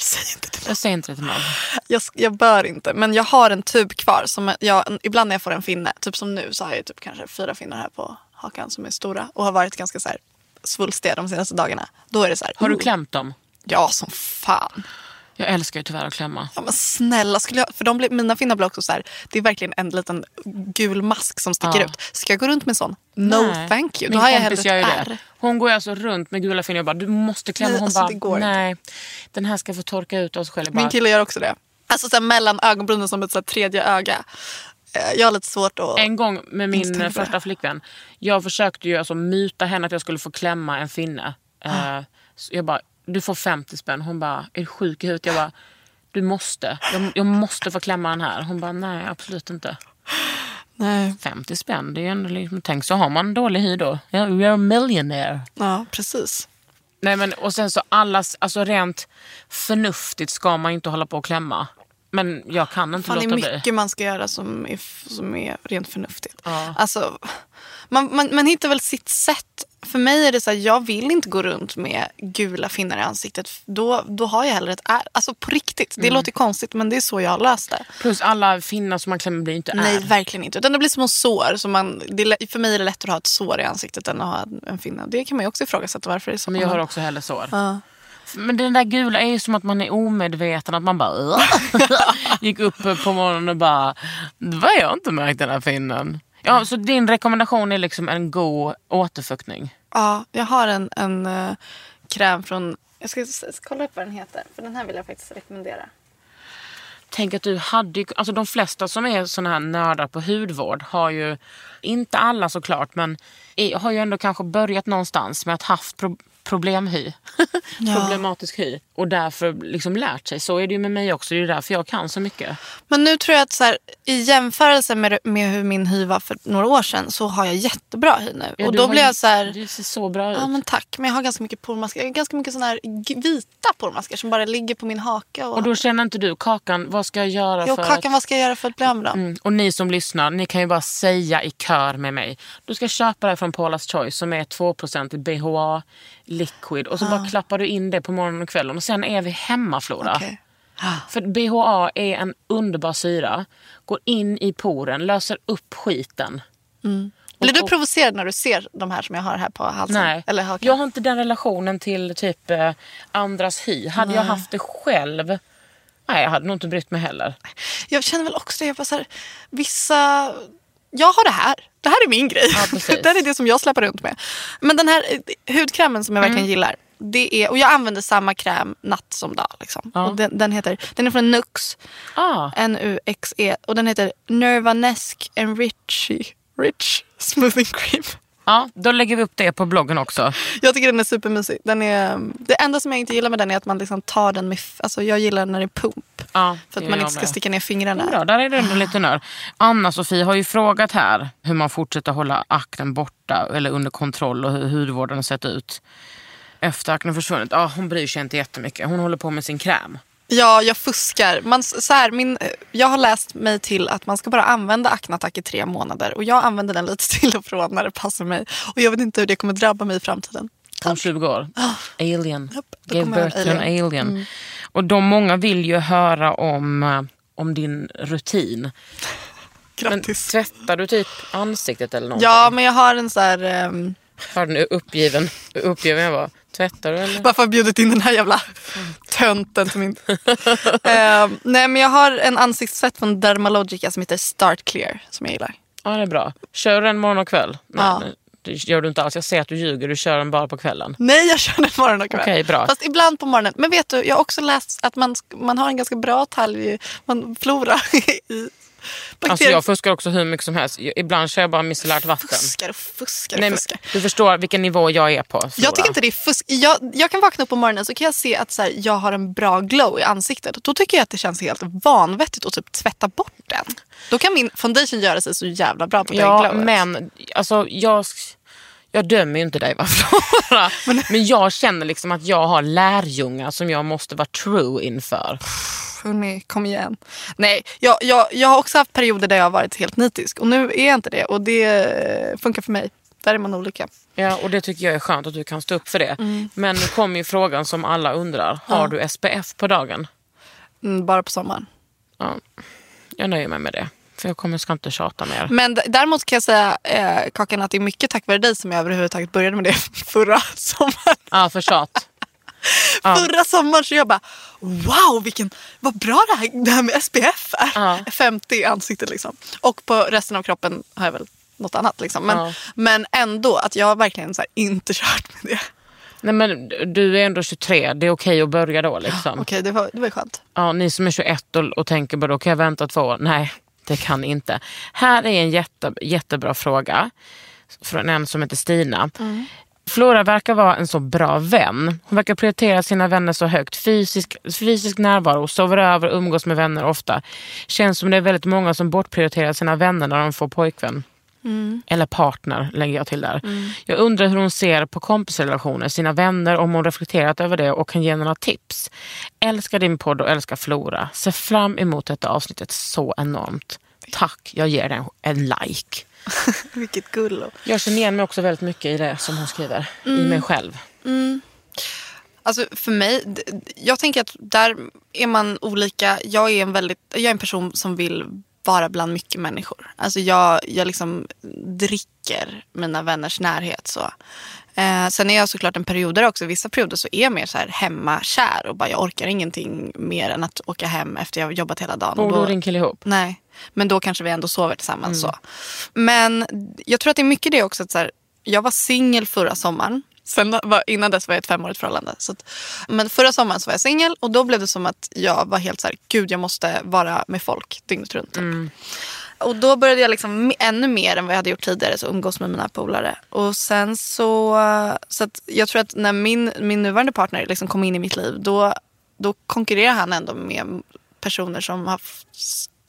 Säg inte till Jag säger inte det till någon. jag, jag bör inte, men jag har en tub kvar. Som jag, ibland när jag får en finne, typ som nu så har jag typ kanske fyra finnar här på hakan som är stora och har varit ganska så här svulstiga de senaste dagarna. Då är det så här, Har du oh, klämt dem? Ja, som fan. Jag älskar ju tyvärr att klämma. Ja, men snälla, skulle jag, för de blir, mina finnar blir också så här, det är verkligen en liten gul mask som sticker Ja. ut. Ska jag gå runt med en sån? No Nej. thank you. Då Min har jag hellre gör ett ju det. Hon går alltså runt med gula finnar och bara du måste klämma. Nej, Hon alltså, bara går inte. nej, den här ska få torka ut av sig själv. Bara, Min kille gör också det. Alltså så här, mellan ögonbrynen som ett så här, tredje öga. Eh, Jag har lite svårt att... En gång med min första flickvän. Jag försökte ju alltså muta henne att jag skulle få klämma en finne. Ah. Eh, så jag bara, du får 50 spänn. Hon bara, är du sjuk i huvudet? Jag bara, du måste. Jag, jag måste få klämma den här. Hon bara, nej absolut inte. Nej. 50 spänn, det är ju ändå liksom, tänk så har man dålig hy då. Ja, You're a millionaire. Ja, precis. Nej men och sen så allas, alltså rent förnuftigt ska man inte hålla på och klämma. Men jag kan inte Fan, det är låta bli. mycket man ska göra som är, som är rent förnuftigt. Ja. Alltså, man, man, man hittar väl sitt sätt. För mig är det så här, jag vill inte gå runt med gula finnar i ansiktet. Då, då har jag hellre ett ärr. Alltså på riktigt. Mm. Det låter konstigt men det är så jag har löst det. Plus alla finnar som man klämmer blir inte Nej, är. verkligen inte. Utan det blir små sår. Så man, det för mig är det lättare att ha ett sår i ansiktet än att ha en- en finne. Det kan man ju också ifrågasätta varför det är så. Men jag har också hellre sår. Ja. Men den där gula är ju som att man är omedveten. Att man bara gick upp på morgonen och bara, vad jag inte märkt den här finnen. Ja, så din rekommendation är liksom en god återfuktning. Ja, jag har en, en eh, kräm från Jag ska s- s- kolla upp vad den heter. För den här vill jag faktiskt rekommendera. Tänk att du hade ju, alltså de flesta som är såna här nördar på hudvård har ju, inte alla såklart, men är, har ju ändå kanske börjat någonstans med att haft pro, problemhy. Problematisk hy. Och därför liksom lärt sig. Så är det ju med mig också. Det är därför jag kan så mycket. Men nu tror jag att så här, i jämförelse med, med hur min hy var för några år sedan så har jag jättebra hy nu. Ja, och du då blir jag så här... Du ser så bra ut. Ja men tack, men jag har ganska mycket pormaskar. Jag har ganska mycket såna här vita pormaskar som bara ligger på min haka. Och, Och då känner inte du, Kakan, vad ska jag göra jo, för Kakan, att... vad ska jag göra för att bli av med dem? Mm. Och ni som lyssnar, ni kan ju bara säga i kör med mig. Du ska köpa det från Paula's Choice som är 2% BHA liquid. Och så bara klappar du in det på morgonen och kvällen. Och sen är vi hemma Flora. Okej. För BHA är en underbar syra. Går in i poren, löser upp skiten. Blir du provocerad när du ser de här som jag har här på halsen? Nej, Eller hakan? jag har inte den relationen till typ eh, andras hy. Hade jag haft det själv, nej jag hade nog inte brytt mig heller. Jag känner väl också det. Jag bara så här, vissa... Jag har det här. Det här är min grej. Ja, det här är det som jag släpper runt med. Men den här eh, hudkrämen som jag verkligen Mm. gillar. Det är, och jag använder samma kräm natt som dag. Liksom. Och den, den, heter, den är från Nux. Ah, N-U-X-E. Och den heter Nervanesk Enrichy Rich Smoothing Cream. Ja, då lägger vi upp det på bloggen också. Jag tycker den är supermysig. Den är, det enda som jag inte gillar med den är att man liksom tar den med... Alltså jag gillar när det är pump. Ja, För att man inte ska med. sticka ner fingrarna. Bra, där är du ändå lite nörd. Anna-Sofie har ju frågat här hur man fortsätter hålla aknen borta eller under kontroll och hur hudvården har sett ut. Efter aknen försvunnit. Ja, hon bryr sig inte jättemycket. Hon håller på med sin kräm. Ja, jag fuskar. Man, så här, min, jag har läst mig till att man ska bara använda Acnatac i tre månader. Och jag använder den lite till och från när det passar mig. Och jag vet inte hur det kommer drabba mig i framtiden. Om 20 år. Alien. Japp, då Gave birth to an alien. alien. Och de många vill ju höra om, eh, om din rutin. Men Grattis. tvättar du typ ansiktet eller någonting? ja, men jag har en så här... ehm, Hör nu uppgiven, uppgiven jag var. Tvättar du eller? Varför har jag bjudit in den här jävla tönten till min... Ehm, nej, men jag har en ansiktstvätt från Dermalogica som heter Start Clear. Som jag gillar. Ja, det är bra. Kör du den morgon och kväll? Nej, Ja. det gör du inte alls. Jag ser att du ljuger. Du kör den bara på kvällen. Nej, jag kör den morgon och kväll. Okej, bra. Fast ibland på morgonen. Men vet du, jag har också läst att man, man har en ganska bra talg, man, flora i bakterier. Alltså jag fuskar också hur mycket som helst. Ibland kör jag bara micellärt vatten. fuskar och fuskar och Nej, fuskar. du förstår vilken nivå jag är på. Flora. Jag tycker inte det är fusk. Jag, jag kan vakna upp på morgonen så kan jag se att så här, jag har en bra glow i ansiktet. Då tycker jag att det känns helt vanvettigt att typ tvätta bort den. Då kan min foundation göra sig så jävla bra på Ja, glowet. men alltså jag... Jag dömer ju inte dig va Flora. men jag känner liksom att jag har lärjungar som jag måste vara true inför. Hörrni, kom igen. Nej, jag, jag, jag har också haft perioder där jag har varit helt nitisk. Och nu är jag inte det. Och det eh, funkar för mig. Där är man olika. Ja, och det tycker jag är skönt att du kan stå upp för det. Men nu kommer ju frågan som alla undrar. Har du SPF på dagen? Mm, bara på sommaren. Ja, jag nöjer mig med det. För jag kommer, ska inte tjata mer. Men däremot kan jag säga, eh, Kakan, att det är mycket tack vare dig som jag överhuvudtaget började med det förra sommaren. Ja, för tjat. Ja. Förra sommaren så jag bara, wow vilken, vad bra det här, det här med SPF är. Ja. 50 i ansiktet liksom. Och på resten av kroppen har jag väl något annat liksom. Men, Ja. men ändå att jag verkligen så inte kört med det. Nej men du är ändå 23, det är okej att börja då liksom. Okej, det, var, det var skönt. Ja, ni som är 21 och, och tänker bara då kan jag vänta två år? Nej, det kan inte. Här är en jätte, jättebra fråga från en som heter Stina. Flora verkar vara en så bra vän. Hon verkar prioritera sina vänner så högt. Fysisk, fysisk närvaro, sover över, umgås med vänner ofta. Känns som det är väldigt många som bortprioriterar sina vänner när de får pojkvän. Eller partner lägger jag till där. Jag undrar hur hon ser på kompisrelationer, sina vänner, om hon reflekterat över det och kan ge några tips. Älskar din podd och älskar Flora. Ser fram emot detta avsnittet så enormt. Tack, jag ger den en like. Vilket gullo. Jag känner igen mig också väldigt mycket i det som hon skriver. I mig själv. Alltså för mig, jag tänker att där är man olika. Jag är en, väldigt, jag är en person som vill vara bland mycket människor. Alltså jag, jag liksom dricker mina vänners närhet. Så. Eh, sen är jag såklart en perioder också. Vissa perioder så är jag mer så här hemmakär och bara jag orkar ingenting mer än att åka hem efter jag har jobbat hela dagen. Bor du och din kille ihop? Nej, men då kanske vi ändå sover tillsammans. Så. Men jag tror att det är mycket det också. Att så här, jag var singel förra sommaren. Sen var, innan dess var jag ett femårigt förhållande. Så att, men förra sommaren så var jag singel och då blev det som att jag var helt så här, gud jag måste vara med folk dygnet runt. Typ. Och då började jag liksom ännu mer än vad jag hade gjort tidigare så umgås med mina polare. Och sen så, så att jag tror att när min, min nuvarande partner liksom kom in i mitt liv då, då konkurrerar han ändå med personer som har,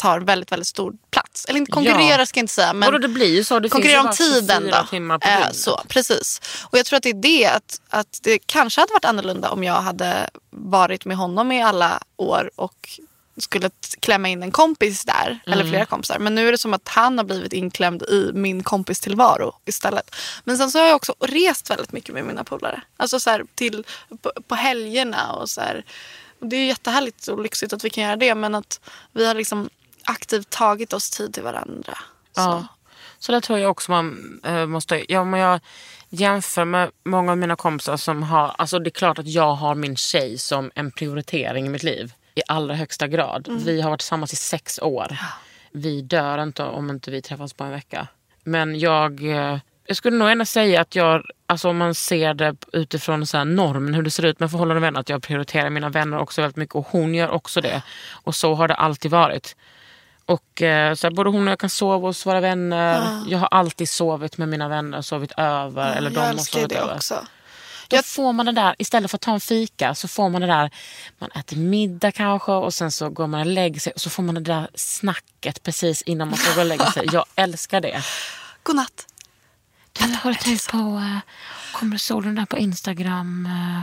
tar väldigt, väldigt stor plats. Eller inte konkurrerar Ja. ska jag inte säga. Men Vadå, det blir ju så. Det finns konkurrera ju om tiden 24 då. Eh, så, precis. Och jag tror att det är det att, att det kanske hade varit annorlunda om jag hade varit med honom i alla år och skulle klämma in en kompis där. Eller Mm. flera kompisar. Men nu är det som att han har blivit inklämd i min kompis tillvaro istället. Men sen så har jag också rest väldigt mycket med mina polare. Alltså så här, till, på, på helgerna och så här. Och det är jättehärligt och lyxigt att vi kan göra det. Men att vi har liksom aktivt tagit oss tid till varandra. Så. Ja. Så där tror jag också man eh, måste... Ja, men jag jämför med många av mina kompisar som har... Alltså det är klart att jag har min tjej som en prioritering i mitt liv. I allra högsta grad. Vi har varit tillsammans i sex år. Vi dör inte om inte vi träffas på en vecka. Men jag... eh, Jag skulle nog ändå säga att jag, alltså om man ser det utifrån så normen hur det ser ut med förhållande och vänner, att jag prioriterar mina vänner också väldigt mycket och hon gör också det. Och så har det alltid varit. Och eh, så här, både hon och jag kan sova hos våra vänner. Jag har alltid sovit med mina vänner, sovit över. eller de jag älskar det över. också. Då får man det där, istället för att ta en fika så får man det där, man äter middag kanske och sen så går man och lägger sig och så får man det där snacket precis innan man ska gå och lägga sig. Jag älskar det. Godnatt. Du, har du tänkt på, eh, kommer den där på Instagram? eh?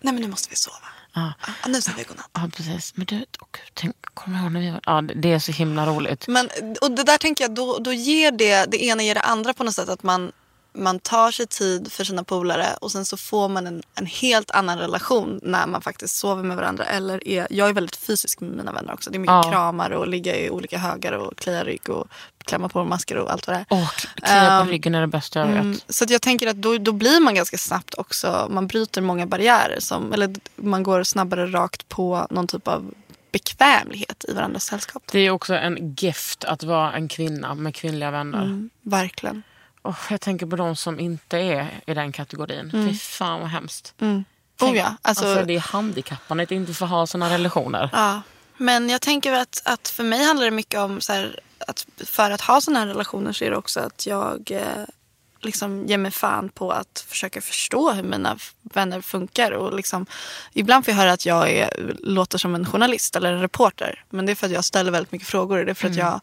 Nej men nu måste vi sova. Ja. Ja, nu säger vi godnatt. Ja precis, men du, gud, tänk, kommer du ihåg när vi var... Ja, det det är så himla roligt. Men, och det där tänker jag, då, då ger det, det ena ger det andra på något sätt. Att man, man tar sig tid för sina polare och sen så får man en, en helt annan relation när man faktiskt sover med varandra. Eller är, jag är väldigt fysisk med mina vänner också. Det är mycket Ja. kramar och ligga i olika högar och klia rygg och klämma på masker och allt vad det är. Åh, klia Ehm, på ryggen är det bästa jag vet. Mm, så jag tänker att då, då blir man ganska snabbt också, man bryter många barriärer. Som, eller man går snabbare rakt på någon typ av bekvämlighet i varandras sällskap. Det är också en gift att vara en kvinna med kvinnliga vänner. Mm, verkligen. Åh, jag tänker på de som inte är i den kategorin. Fy fan vad hemskt. Mm. Tänk- Oh ja, alltså, det är handikappande att inte få ha såna relationer. ja. Men jag tänker att, att för mig handlar det mycket om så här, att för att ha sådana här relationer så är det också att jag eh, liksom ger mig fan på att försöka förstå hur mina vänner funkar. Och liksom, ibland får jag höra att jag är, låter som en journalist eller en reporter. Men det är för att jag ställer väldigt mycket frågor. Det är för att jag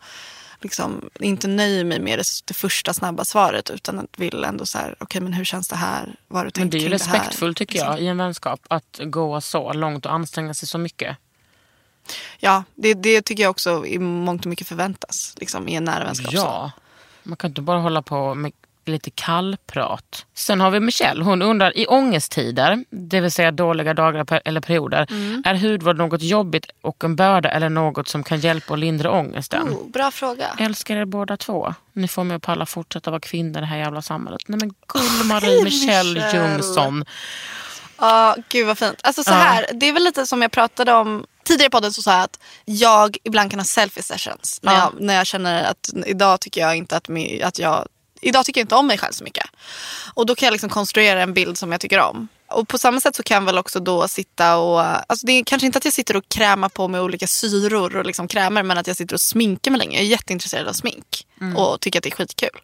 liksom inte nöjer mig med det, det första snabba svaret utan att vill ändå så här, okej men hur känns det här? Vad du Men det är ju respektfullt tycker jag i en vänskap att gå så långt och anstränga sig så mycket. Ja, det, det tycker jag också i mångt och mycket förväntas liksom, i en nära vänskap. så. Ja, man kan inte bara hålla på med lite kallprat. Sen har vi Michelle, hon undrar i ångesttider, det vill säga dåliga dagar per- eller perioder, Mm. är hudvård något jobbigt och en börda eller något som kan hjälpa och lindra ångesten? Oh, bra fråga. Älskar er båda två. Ni får mig att palla fortsätta vara kvinna i det här jävla samhället. Nej men gull-Marie Michelle Michelle. Jungsson. Ja, gud vad fint. Alltså så här, det är väl lite som jag pratade om tidigare i podden så sa jag att jag ibland kan ha selfie sessions. När, Ja. jag, när jag känner att idag tycker jag inte att, mi- att jag Idag tycker jag inte om mig själv så mycket. Och då kan jag liksom konstruera en bild som jag tycker om. Och på samma sätt så kan jag väl också då sitta och, alltså det är kanske inte att jag sitter och krämar på med olika syror och liksom krämer men att jag sitter och sminkar mig länge. Jag är jätteintresserad av smink och tycker att det är skitkul.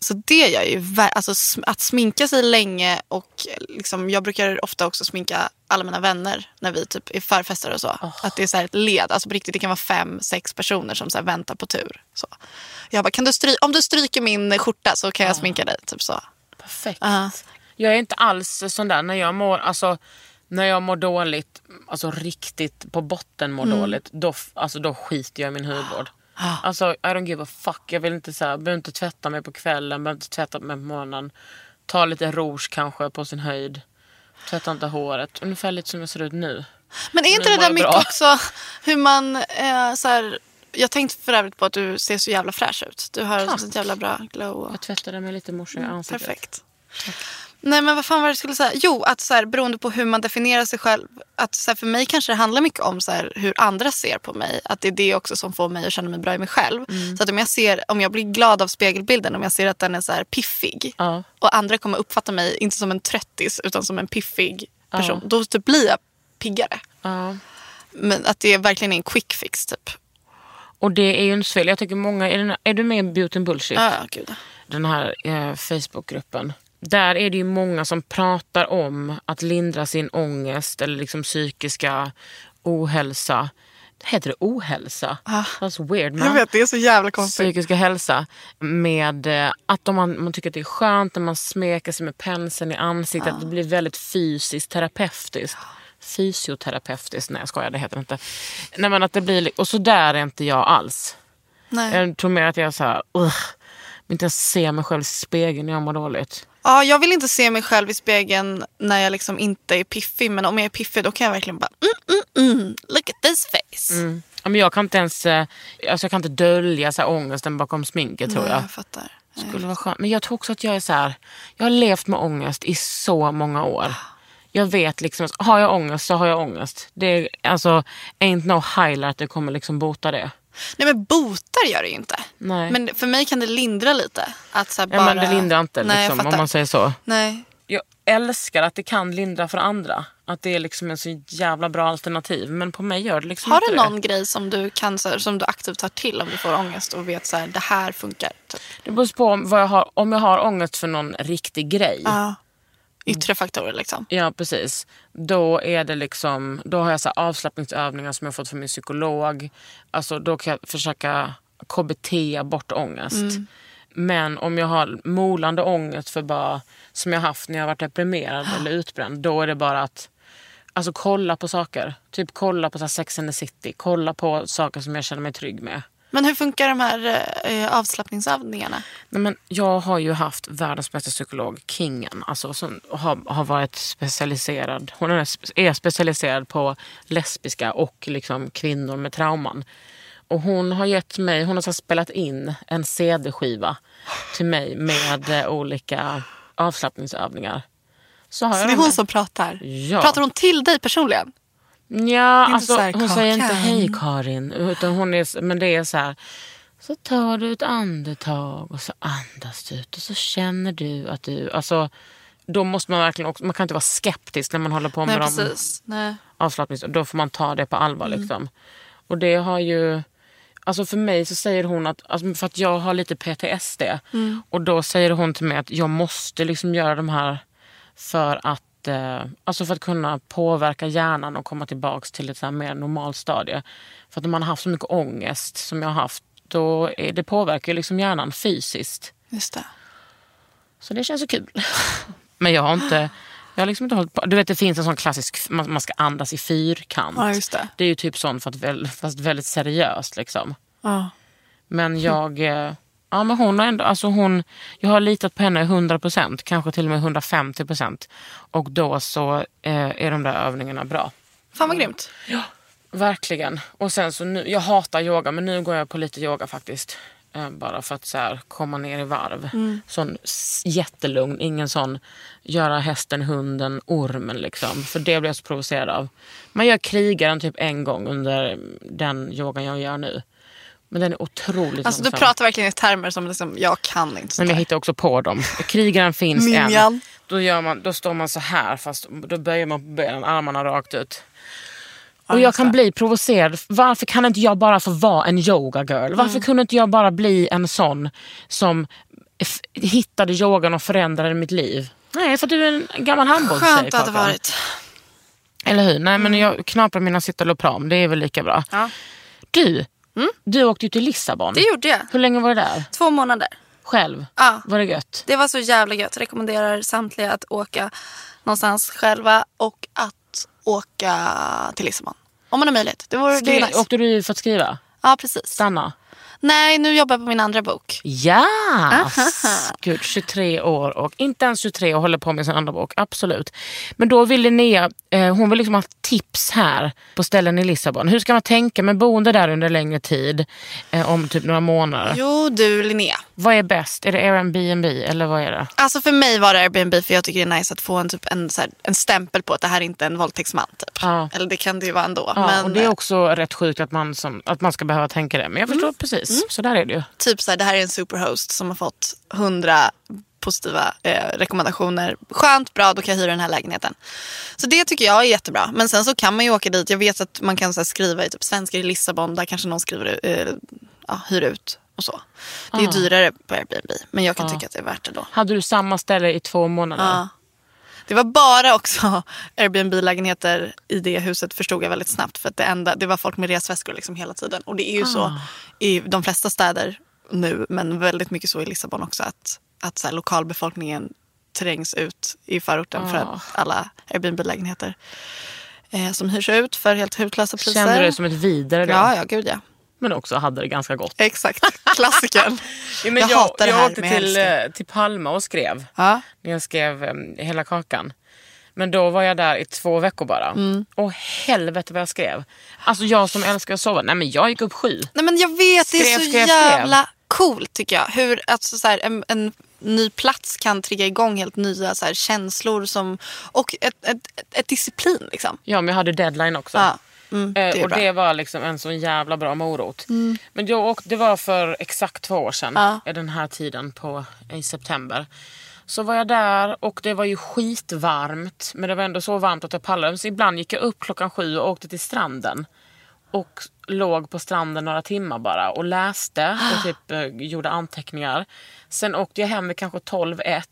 Så det gör jag ju, alltså att sminka sig länge och liksom, jag brukar ofta också sminka alla mina vänner när vi typ är förfester och så. Att det är så här ett led, alltså på riktigt det kan vara fem, sex personer som så väntar på tur. Så. Jag bara, kan du stry- om du stryker min skjorta så kan jag sminka dig. Typ så. Perfekt. Ja. Jag är inte alls sån där när jag mår, alltså, när jag mår dåligt, alltså riktigt på botten mår Mm. dåligt, då, alltså, då skiter jag i min hudvård. Ah. Alltså I don't give a fuck. Jag vill inte så här, behöver inte tvätta mig på kvällen, behöver inte tvätta mig på morgonen. Ta lite rouge kanske på sin höjd. Tvätta inte håret. Ungefär lite som jag ser ut nu. Men är inte Nu det där mycket bra. också hur man eh, så här, jag tänkte för övrigt på att du ser så jävla fräsch ut. Du har Tack. sånt jävla bra glow. Och... Jag tvättade mig lite i morse i ansiktet. Perfekt. Nej men vad fan var det jag skulle säga? Jo, att så här, beroende på hur man definierar sig själv. Att så här, för mig kanske det handlar mycket om så här, hur andra ser på mig. Att det är det också som får mig att känna mig bra i mig själv. Så att om jag, ser, om jag blir glad av spegelbilden, om jag ser att den är så piffig. Ja. Och andra kommer uppfatta mig, inte som en tröttis, utan som en piffig person. Då typ blir jag piggare. Ja. Men att det verkligen är en quick fix typ. Och det är ju inte så fel. Jag tycker många, är, den, är du med i Beauty and Bullshit? Ja, gud. Den här eh, Facebookgruppen. Där är det ju många som pratar om att lindra sin ångest eller liksom psykiska ohälsa. Heter det ohälsa? That's weird man. Jag vet, det är så jävla konstigt. Psykiska hälsa med eh, att om man, man tycker att det är skönt när man smeker sig med penseln i ansiktet. Att det blir väldigt fysiskt terapeutiskt. Fysioterapeutiskt, nej jag skojar det heter det inte. Nej, men att det blir, li- och så där är inte jag alls. Nej. Jag tror mer att jag är så här, vill inte ens se mig själv i spegeln när jag mår dåligt. Ja, jag vill inte se mig själv i spegeln när jag liksom inte är piffig. Men om jag är piffig då kan jag verkligen bara mm, mm, mm, look at this face. Ja, men jag kan inte ens eh, alltså jag kan inte dölja så här ångesten bakom sminket tror Nej, jag. jag fattar. Skulle vara skönt. Men jag tror också att jag är så här, jag har levt med ångest i så många år. Jag vet liksom, har jag ångest så har jag ångest. Det är alltså, ain't no highlight det kommer liksom bota det. Nej men botar gör det ju inte. Nej. Men för mig kan det lindra lite. Att så här Ja, bara... men det lindrar inte Nej, liksom, om man säger så. Nej. Jag älskar att det kan lindra för andra. Att det är liksom en så jävla bra alternativ. Men på mig gör det liksom Har inte du det. någon grej som du, kan, så här, som du aktivt tar till om du får ångest och vet så här, det här funkar? Typ. Det beror på om, vad jag har, om jag har ångest för någon riktig grej. Ja. Yttre faktorer liksom. Ja, precis. Då, är det liksom, då har jag så avslappningsövningar som jag fått från min psykolog. Alltså, då kan jag försöka KBT bort ångest. Mm. Men om jag har molande ångest för bara, som jag haft när jag varit deprimerad eller utbränd, då är det bara att alltså, kolla på saker. Typ kolla på så Sex and the City. Kolla på saker som jag känner mig trygg med. Men hur funkar de här eh, avslappningsövningarna? Nej, men jag har ju haft världens bästa psykolog, Kingen, alltså, som har, har varit specialiserad. Hon är, är specialiserad på lesbiska och liksom kvinnor med trauman. Och hon har gett mig, hon har spelat in en CD-skiva till mig med eh, olika avslappningsövningar. Så, Så det är hon med. som pratar? Ja. Pratar hon till dig personligen? Ja, alltså, så här, hon säger inte hej Karin. Utan hon är, men det är så här. Så tar du ett andetag och så andas du ut och så känner du att du... Alltså, då måste man verkligen också, man kan inte vara skeptisk när man håller på med avslappnings... Då får man ta det på allvar. Mm. Liksom. Och det har ju... Alltså för mig så säger hon att, alltså för att jag har lite PTSD. Mm. Och då säger hon till mig att jag måste liksom göra de här för att, eh, alltså för att kunna påverka hjärnan och komma tillbaks till ett så här mer normalt stadie. För att när man har haft så mycket ångest som jag har haft, då är, det påverkar liksom hjärnan fysiskt. Just det. Så det känns ju kul. Men jag har inte, jag har liksom inte hållit på. Du vet det finns en sån klassisk, man, ska andas i fyrkant. Ja, just det. Det är ju typ sånt att, väl- fast väldigt seriöst liksom. Ja. Men jag, eh, ja men hon har ändå, alltså hon, jag har litat på henne 100%, kanske till och med 150%. Och då så eh, är de där övningarna bra. Fan vad grymt. Verkligen. Och sen så nu, jag hatar yoga men nu går jag på lite yoga faktiskt. Eh, bara för att så här, komma ner i varv. Sån s- jättelugn, ingen sån göra hästen, hunden, ormen liksom. För det blir jag så provocerad av. Man gör krigaren typ en gång under den yogan jag gör nu. Men den är otroligt Alltså du långsam. pratar verkligen i termer som liksom, jag kan inte Men jag hittar också på dem. Krigaren finns en. Ninjan. Då, gör man, då står man så här fast då böjer man på benen, armarna rakt ut. Och jag kan bli provocerad. Varför kan inte jag bara få vara en yoga girl? Varför Mm. kunde inte jag bara bli en sån som hittade yogan och förändrade mitt liv? Nej, för du är en gammal handbollstjej. Skönt det hade varit. Eller hur? Nej, men jag knaprar mina citalopram. Det är väl lika bra. Ja. Du, du åkte ju till Lissabon. Det gjorde jag. Hur länge var du där? Två månader. Själv? Ja. Var det gött? Det var så jävla gött. Rekommenderar samtliga att åka någonstans själva och att åka till Lissabon. Om man har möjlighet. Det, det är Skri- nice. Åkte du för att skriva? Ja, precis. Stanna? Nej, nu jobbar jag på min andra bok. Ja! Gud, 23 år och inte ens 23 och håller på med sin andra bok. Absolut. Men då vill Linnea, eh, hon vill liksom ha tips här på ställen i Lissabon. Hur ska man tänka med boende där under längre tid? Eh, om typ några månader. Jo du Linnea. Vad är bäst? Är det Airbnb eller vad är det? Alltså för mig var det Airbnb för jag tycker det är nice att få en, typ, en, så här, en stämpel på att det här är inte är en våldtäktsman. Typ. Ja. Eller det kan det ju vara ändå. Ja, men och det är också rätt sjukt att man, som, att man ska behöva tänka det. Men jag förstår precis. Så där är det ju. typ så här, det här är en superhost som har fått hundra positiva eh, rekommendationer. Skönt, bra, då kan jag hyra den här lägenheten. Så det tycker jag är jättebra. Men sen så kan man ju åka dit. Jag vet att man kan så här, skriva i typ svenskar i Lissabon. Där kanske någon skriver, eh, ja, hyr ut och så. Det är ju dyrare på Airbnb. Men jag kan tycka att det är värt det då. Hade du samma ställe i två månader? Ja. Det var bara också Airbnb-lägenheter i det huset förstod jag väldigt snabbt. För att det, enda, det var folk med resväskor liksom hela tiden. Och det är ju så i de flesta städer nu, men väldigt mycket så i Lissabon också. Att, att så här, lokalbefolkningen trängs ut i förorten för att alla Airbnb-lägenheter eh, som hyrs ut för helt hutlösa priser. Kände du det som ett vidare då? Ja, ja, gud ja. Men också hade det ganska gott. Exakt, klassikern. Ja, jag, jag, hatar det jag här åkte till, det. eh, till Palma och skrev. Ja. När jag skrev um, Hela kakan. Men då var jag där i två veckor bara. Mm. Och helvete vad jag skrev. Alltså jag som älskar att sova. Nej men jag gick upp sju. Nej men jag vet, det är Skrev, så skrev, skrev. jävla coolt tycker jag. Hur alltså, så här, en, en ny plats kan trigga igång helt nya så här, känslor som, och ett, ett, ett, ett disciplin. Liksom. Ja men jag hade deadline också. Ja, mm, det Eh, är och bra. Mm. det var liksom en sån jävla bra morot. Men jag åkte, det var för exakt två år sedan. Ja. eh, Den här tiden på, i september. Så var jag där och det var ju skitvarmt. Men det var ändå så varmt att jag pallade. Så ibland gick jag upp klockan sju och åkte till stranden. Och låg på stranden några timmar bara och läste och typ eh, gjorde anteckningar. Sen åkte jag hem vid kanske 12-1.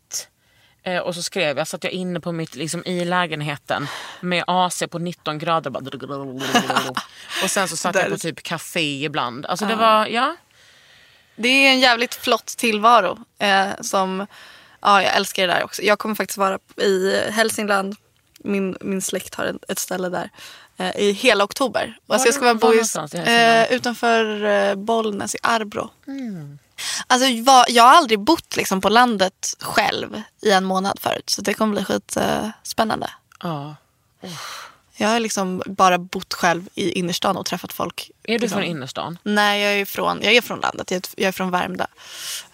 Eh, och så skrev jag, satt jag inne på mitt, liksom, i lägenheten med AC på 19 grader. Bara, och sen så satt jag på typ café ibland. Alltså det var, ja. Det är en jävligt flott tillvaro. Eh, som, ja, jag älskar det där också. Jag kommer faktiskt vara i Hälsingland. Min, min släkt har ett, ett ställe där. Eh, I hela oktober. Alltså jag ska vara bo i, eh, utanför eh, Bollnäs i Arbro. Alltså, jag har aldrig bott liksom, på landet själv i en månad förut. Så det kommer bli skitspännande. Spännande. ja. jag har liksom bara bott själv i innerstan och träffat folk. Är du liksom. från innerstan? Nej, jag är från, jag är från landet. Jag är, jag är från Värmdö.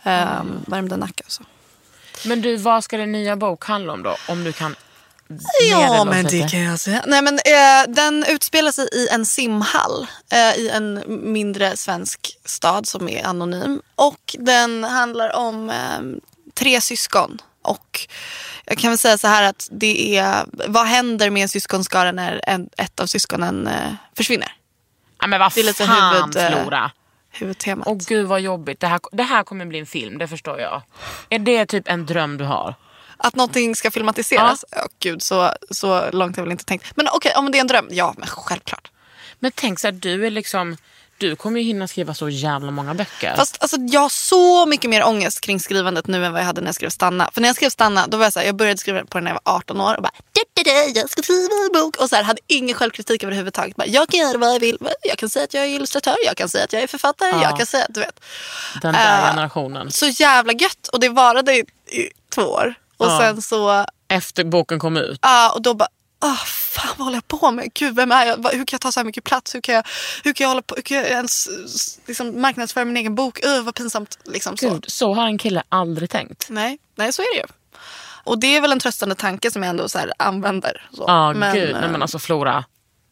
Um, Värmdö, Nacka och så. Men du, vad ska din nya bok handla om då? Om du kan Ja, men det kan jag säga. Nej, men, eh, den utspelar sig i en simhall eh, i en mindre svensk stad som är anonym. Och den handlar om eh, tre syskon. Och jag kan väl säga så här att det är, vad händer med en syskonskara när en, ett av syskonen eh, försvinner? Ja, men vad Det är lite fan huvud, eh, Flora. Huvudtemat. Åh gud vad jobbigt. Det här, det här kommer bli en film, det förstår jag. Är det typ en dröm du har? Att någonting ska filmatiseras? Ja. gud, så, så långt har jag väl inte tänkt. Men okej, om det är en dröm? Ja, men självklart. Men tänk så här, du är liksom... Du kommer ju hinna skriva så jävla många böcker. Fast alltså, jag har så mycket mer ångest kring skrivandet nu än vad jag hade när jag skrev Stanna. För när jag skrev Stanna, då var jag så här, jag började skriva på den när jag var 18 år och bara "Du, du, du, jag ska skriva en bok och så här, hade ingen självkritik överhuvudtaget. Bara, jag kan göra vad jag vill. Jag kan säga att jag är illustratör, jag kan säga att jag är författare, Ja. jag kan säga, du vet. Den där äh, generationen. Så jävla gött och det varade i, i två år. Och Ja. sen så, Efter boken kom ut. ja och då bara, ah fan vad håller jag på med? Gud vem är jag? Hur kan jag ta så här mycket plats? Hur kan jag, hur kan jag, hålla på? Hur kan jag ens liksom, marknadsföra min egen bok? Öh, vad pinsamt. Liksom, så. Gud, så har en kille aldrig tänkt. Nej, nej, så är det ju. Och det är väl en tröstande tanke som jag ändå så här använder. Så. Ja, Men, gud. Nej, eh, men alltså Flora,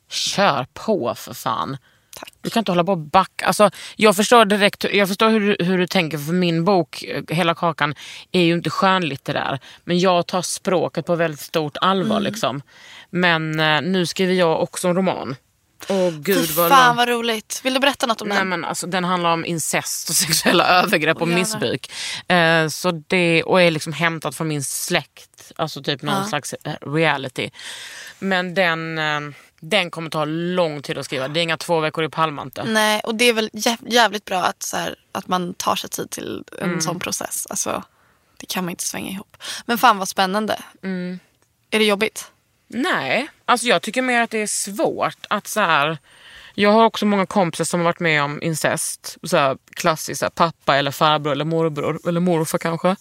kör på för fan. Tack. Du kan inte hålla på och backa. Alltså, jag förstår direkt jag förstår hur, du- hur du tänker, för min bok, eh, Hela kakan, är ju inte skönlitterär. Men jag tar språket på väldigt stort allvar. Mm. Liksom. Men eh, nu skriver jag också en roman. Åh gud Fy vad fan vad roligt. Vill du berätta något om Nej, den? men alltså, den handlar om incest och sexuella övergrepp och jävlar. missbruk. Eh, så det, och är liksom hämtat från min släkt. Alltså typ någon slags eh, reality. Men den, eh, den kommer ta lång tid att skriva. Det är inga två veckor i Palma inte. Nej, och det är väl jä- jävligt bra att, så här, att man tar sig tid till en Mm. sån process. Alltså, det kan man inte svänga ihop. Men fan vad spännande. Mm. Är det jobbigt? Nej, alltså jag tycker mer att det är svårt att så här. Jag har också många kompisar som har varit med om incest. Så här, klassiskt så här, pappa eller farbror eller morbror eller morfar kanske.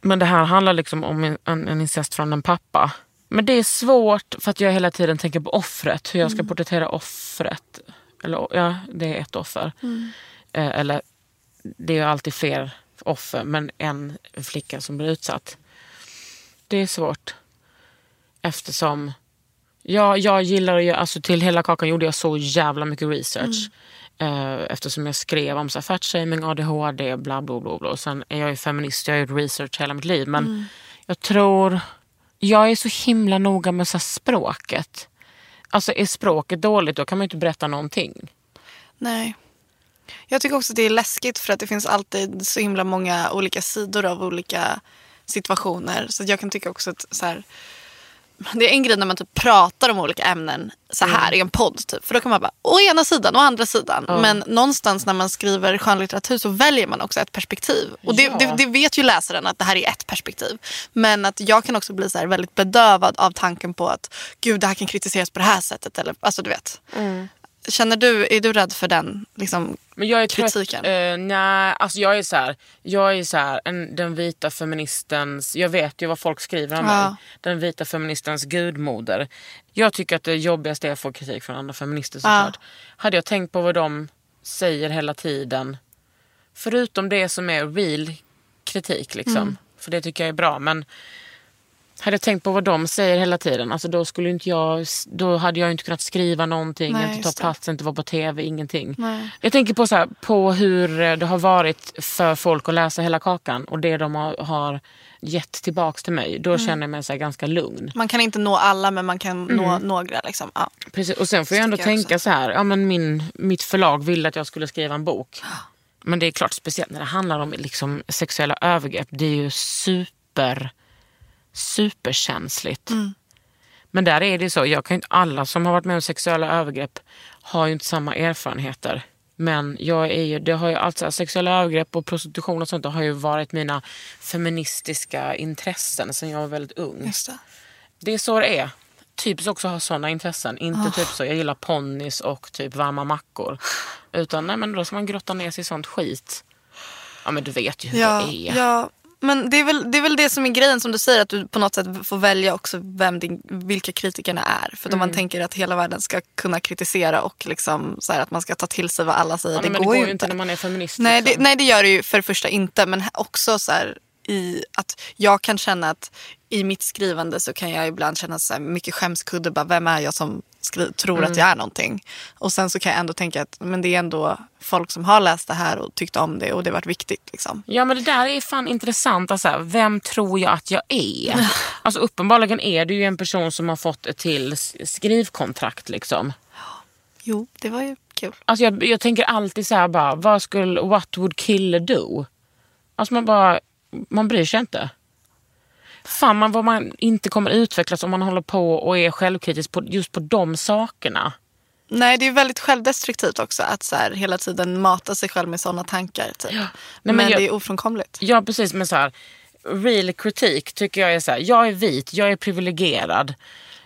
Men det här handlar liksom om en, en incest från en pappa. Men det är svårt för att jag hela tiden tänker på offret. Hur jag ska porträttera offret. Eller ja, det är ett offer. Eh, eller det är ju alltid fler offer men en flicka som blir utsatt. Det är svårt. Eftersom jag, jag gillar att göra, alltså till hela kakan gjorde jag så jävla mycket research. Eh, eftersom jag skrev om så här, fatshaming, ADHD, bla bla bla. bla. Och sen är jag ju feminist, jag har gjort research hela mitt liv. Men jag tror, jag är så himla noga med så språket. Alltså är språket dåligt då kan man ju inte berätta någonting. Nej. Jag tycker också att det är läskigt för att det finns alltid så himla många olika sidor av olika situationer. Så jag kan tycka också att så här, det är en grej när man typ pratar om olika ämnen så här i en podd. Typ. För då kan man bara, å ena sidan och andra sidan. Men någonstans när man skriver skönlitteratur så väljer man också ett perspektiv. Och det, Ja. det, det vet ju läsaren att det här är ett perspektiv. Men att jag kan också bli så väldigt bedövad av tanken på att gud det här kan kritiseras på det här sättet. Eller, alltså du vet. Känner du, är du rädd för den liksom, Men jag är kritiken? Uh, nej, alltså jag är så här, jag är så här, en, den vita feministens, jag vet ju vad folk skriver om Ja. mig. Den vita feministens gudmoder. Jag tycker att det jobbigaste är att få kritik från andra feminister såklart. Hade jag tänkt på vad de säger hela tiden, förutom det som är real kritik liksom. Mm. För det tycker jag är bra. Men hade jag tänkt på vad de säger hela tiden, alltså då, skulle inte jag, då hade jag inte kunnat skriva någonting, Nej, inte ta plats, inte vara på tv, ingenting. Nej. Jag tänker på, så här, på hur eh, det har varit för folk att läsa hela kakan och det de har, har gett tillbaks till mig. Då Mm. känner jag mig så ganska lugn. Man kan inte nå alla men man kan nå några. Liksom. Ja. Precis. Och sen får jag ändå jag tänka så här, ja, men min, mitt förlag ville att jag skulle skriva en bok. Men det är klart, speciellt när det handlar om liksom, sexuella övergrepp, det är ju super, superkänsligt. Men där är det så, jag kan inte, alla som har varit med om sexuella övergrepp har ju inte samma erfarenheter. Men jag är ju, det har ju alltså, sexuella övergrepp och prostitution och sånt har ju varit mina feministiska intressen sedan jag var väldigt ung. Det. Det är så det är. Typiskt också ha sådana intressen. Inte Ah. typ så, jag gillar ponnis och typ varma mackor. Utan nej men då ska man grotta ner sig i sånt skit. Ja men du vet ju hur Ja, det är. ja. Men det är, väl, det är väl det som är grejen som du säger att du på något sätt får välja också vem din, vilka kritikerna är. För om Mm. man tänker att hela världen ska kunna kritisera och liksom så här att man ska ta till sig vad alla säger. Ja, det, men går det ju inte. när man är feminist. Nej det, liksom. nej det gör det ju för det första inte. Men också så här i att jag kan känna att i mitt skrivande så kan jag ibland känna så mycket skämskudde. Bara, vem är jag som skri- tror Mm. att jag är någonting? Och sen så kan jag ändå tänka att men det är ändå folk som har läst det här och tyckt om det och det har varit viktigt. Liksom. Ja men det där är fan intressant. Alltså, vem tror jag att jag är? Alltså, uppenbarligen är du ju en person som har fått ett till skrivkontrakt. Liksom. Jo, det var ju kul. Alltså, jag, jag tänker alltid så här bara, vad skulle, what would killer do? Alltså man bara, man bryr sig inte. Fan man, vad man inte kommer utvecklas om man håller på och är självkritisk på, just på de sakerna. Nej, det är väldigt självdestruktivt också att så här, hela tiden mata sig själv med sådana tankar. Typ. Nej, men men jag- det är ofrånkomligt. Ja precis men så här, real kritik tycker jag är så här, jag är vit, jag är privilegierad.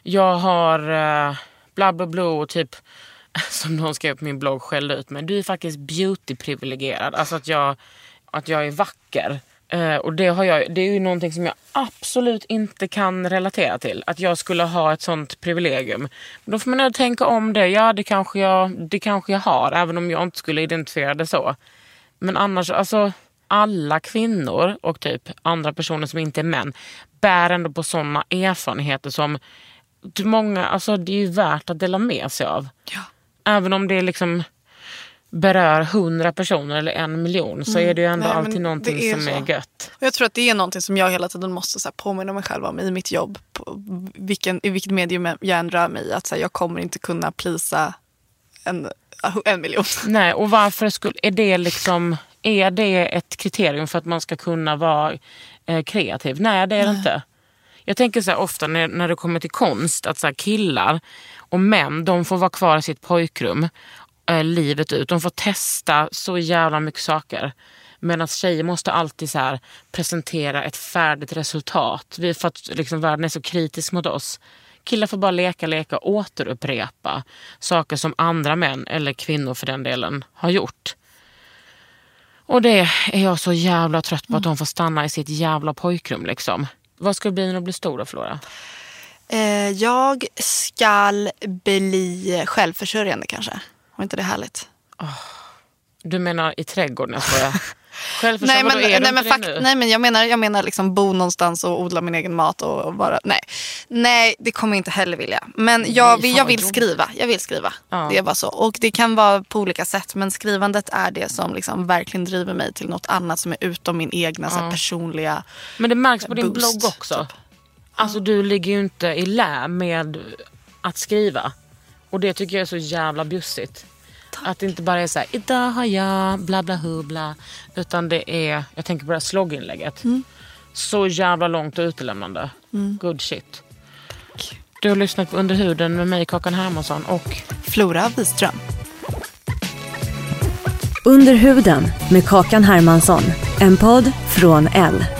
Jag har uh, bla bla bla och typ som någon skrev på min blogg skällde ut mig. Du är faktiskt beauty-privilegierad. Alltså att jag, att jag är vacker. Eh, och det, har jag, det är ju någonting som jag absolut inte kan relatera till. Att jag skulle ha ett sånt privilegium. Då får man tänka om det. Ja, det kanske, jag, det kanske jag har. Även om jag inte skulle identifiera det så. Men annars, alltså alla kvinnor och typ andra personer som inte är män bär ändå på sådana erfarenheter som många, alltså det är ju värt att dela med sig av. Ja. Även om det liksom berör hundra personer eller en miljon så är det ju ändå Nej, alltid någonting är som så. är gött. Och jag tror att det är någonting som jag hela tiden måste så här, påminna mig själv om i mitt jobb. På vilken, I vilket medium jag än rör mig i. Att så här, jag kommer inte kunna plisa en, en miljon. Nej, och varför skulle, är det liksom, är det ett kriterium för att man ska kunna vara eh, kreativ? Nej, det är det inte. Jag tänker så här ofta när, när det kommer till konst att så här killar och män de får vara kvar i sitt pojkrum eh, livet ut. De får testa så jävla mycket saker. Medan tjejer måste alltid så här presentera ett färdigt resultat. Vi, för att liksom, världen är så kritisk mot oss. Killar får bara leka, leka och återupprepa saker som andra män, eller kvinnor för den delen, har gjort. Och det är jag så jävla trött på att de får stanna i sitt jävla pojkrum. Liksom. Vad ska du bli när du blir stor då Flora? Eh, jag skall bli självförsörjande kanske. Var inte det härligt? Du menar i trädgården? Jag skojar. Självförsörjande, Nej men, nej, men fakt- nej men jag menar, jag menar liksom bo någonstans och odla min egen mat och, och bara, nej. Nej det kommer jag inte heller vilja. Men jag, fan jag vill skriva. Jag vill skriva. Ja. Det är bara så. Och det kan vara på olika sätt men skrivandet är det som liksom verkligen driver mig till något annat som är utom min egna så här, personliga Men det märks på din boost, blogg också. typ. Alltså du ligger ju inte i lä med att skriva. Och det tycker jag är så jävla bjussigt. Att det inte bara är så här, idag har jag bla bla hu bla. Utan det är, jag tänker på det här slogginlägget. Mm. Så jävla långt och utelämnande. Good shit. Du har lyssnat på Under huden med mig Kakan Hermansson och Flora Wiström. Under huden med Kakan Hermansson. En podd från L.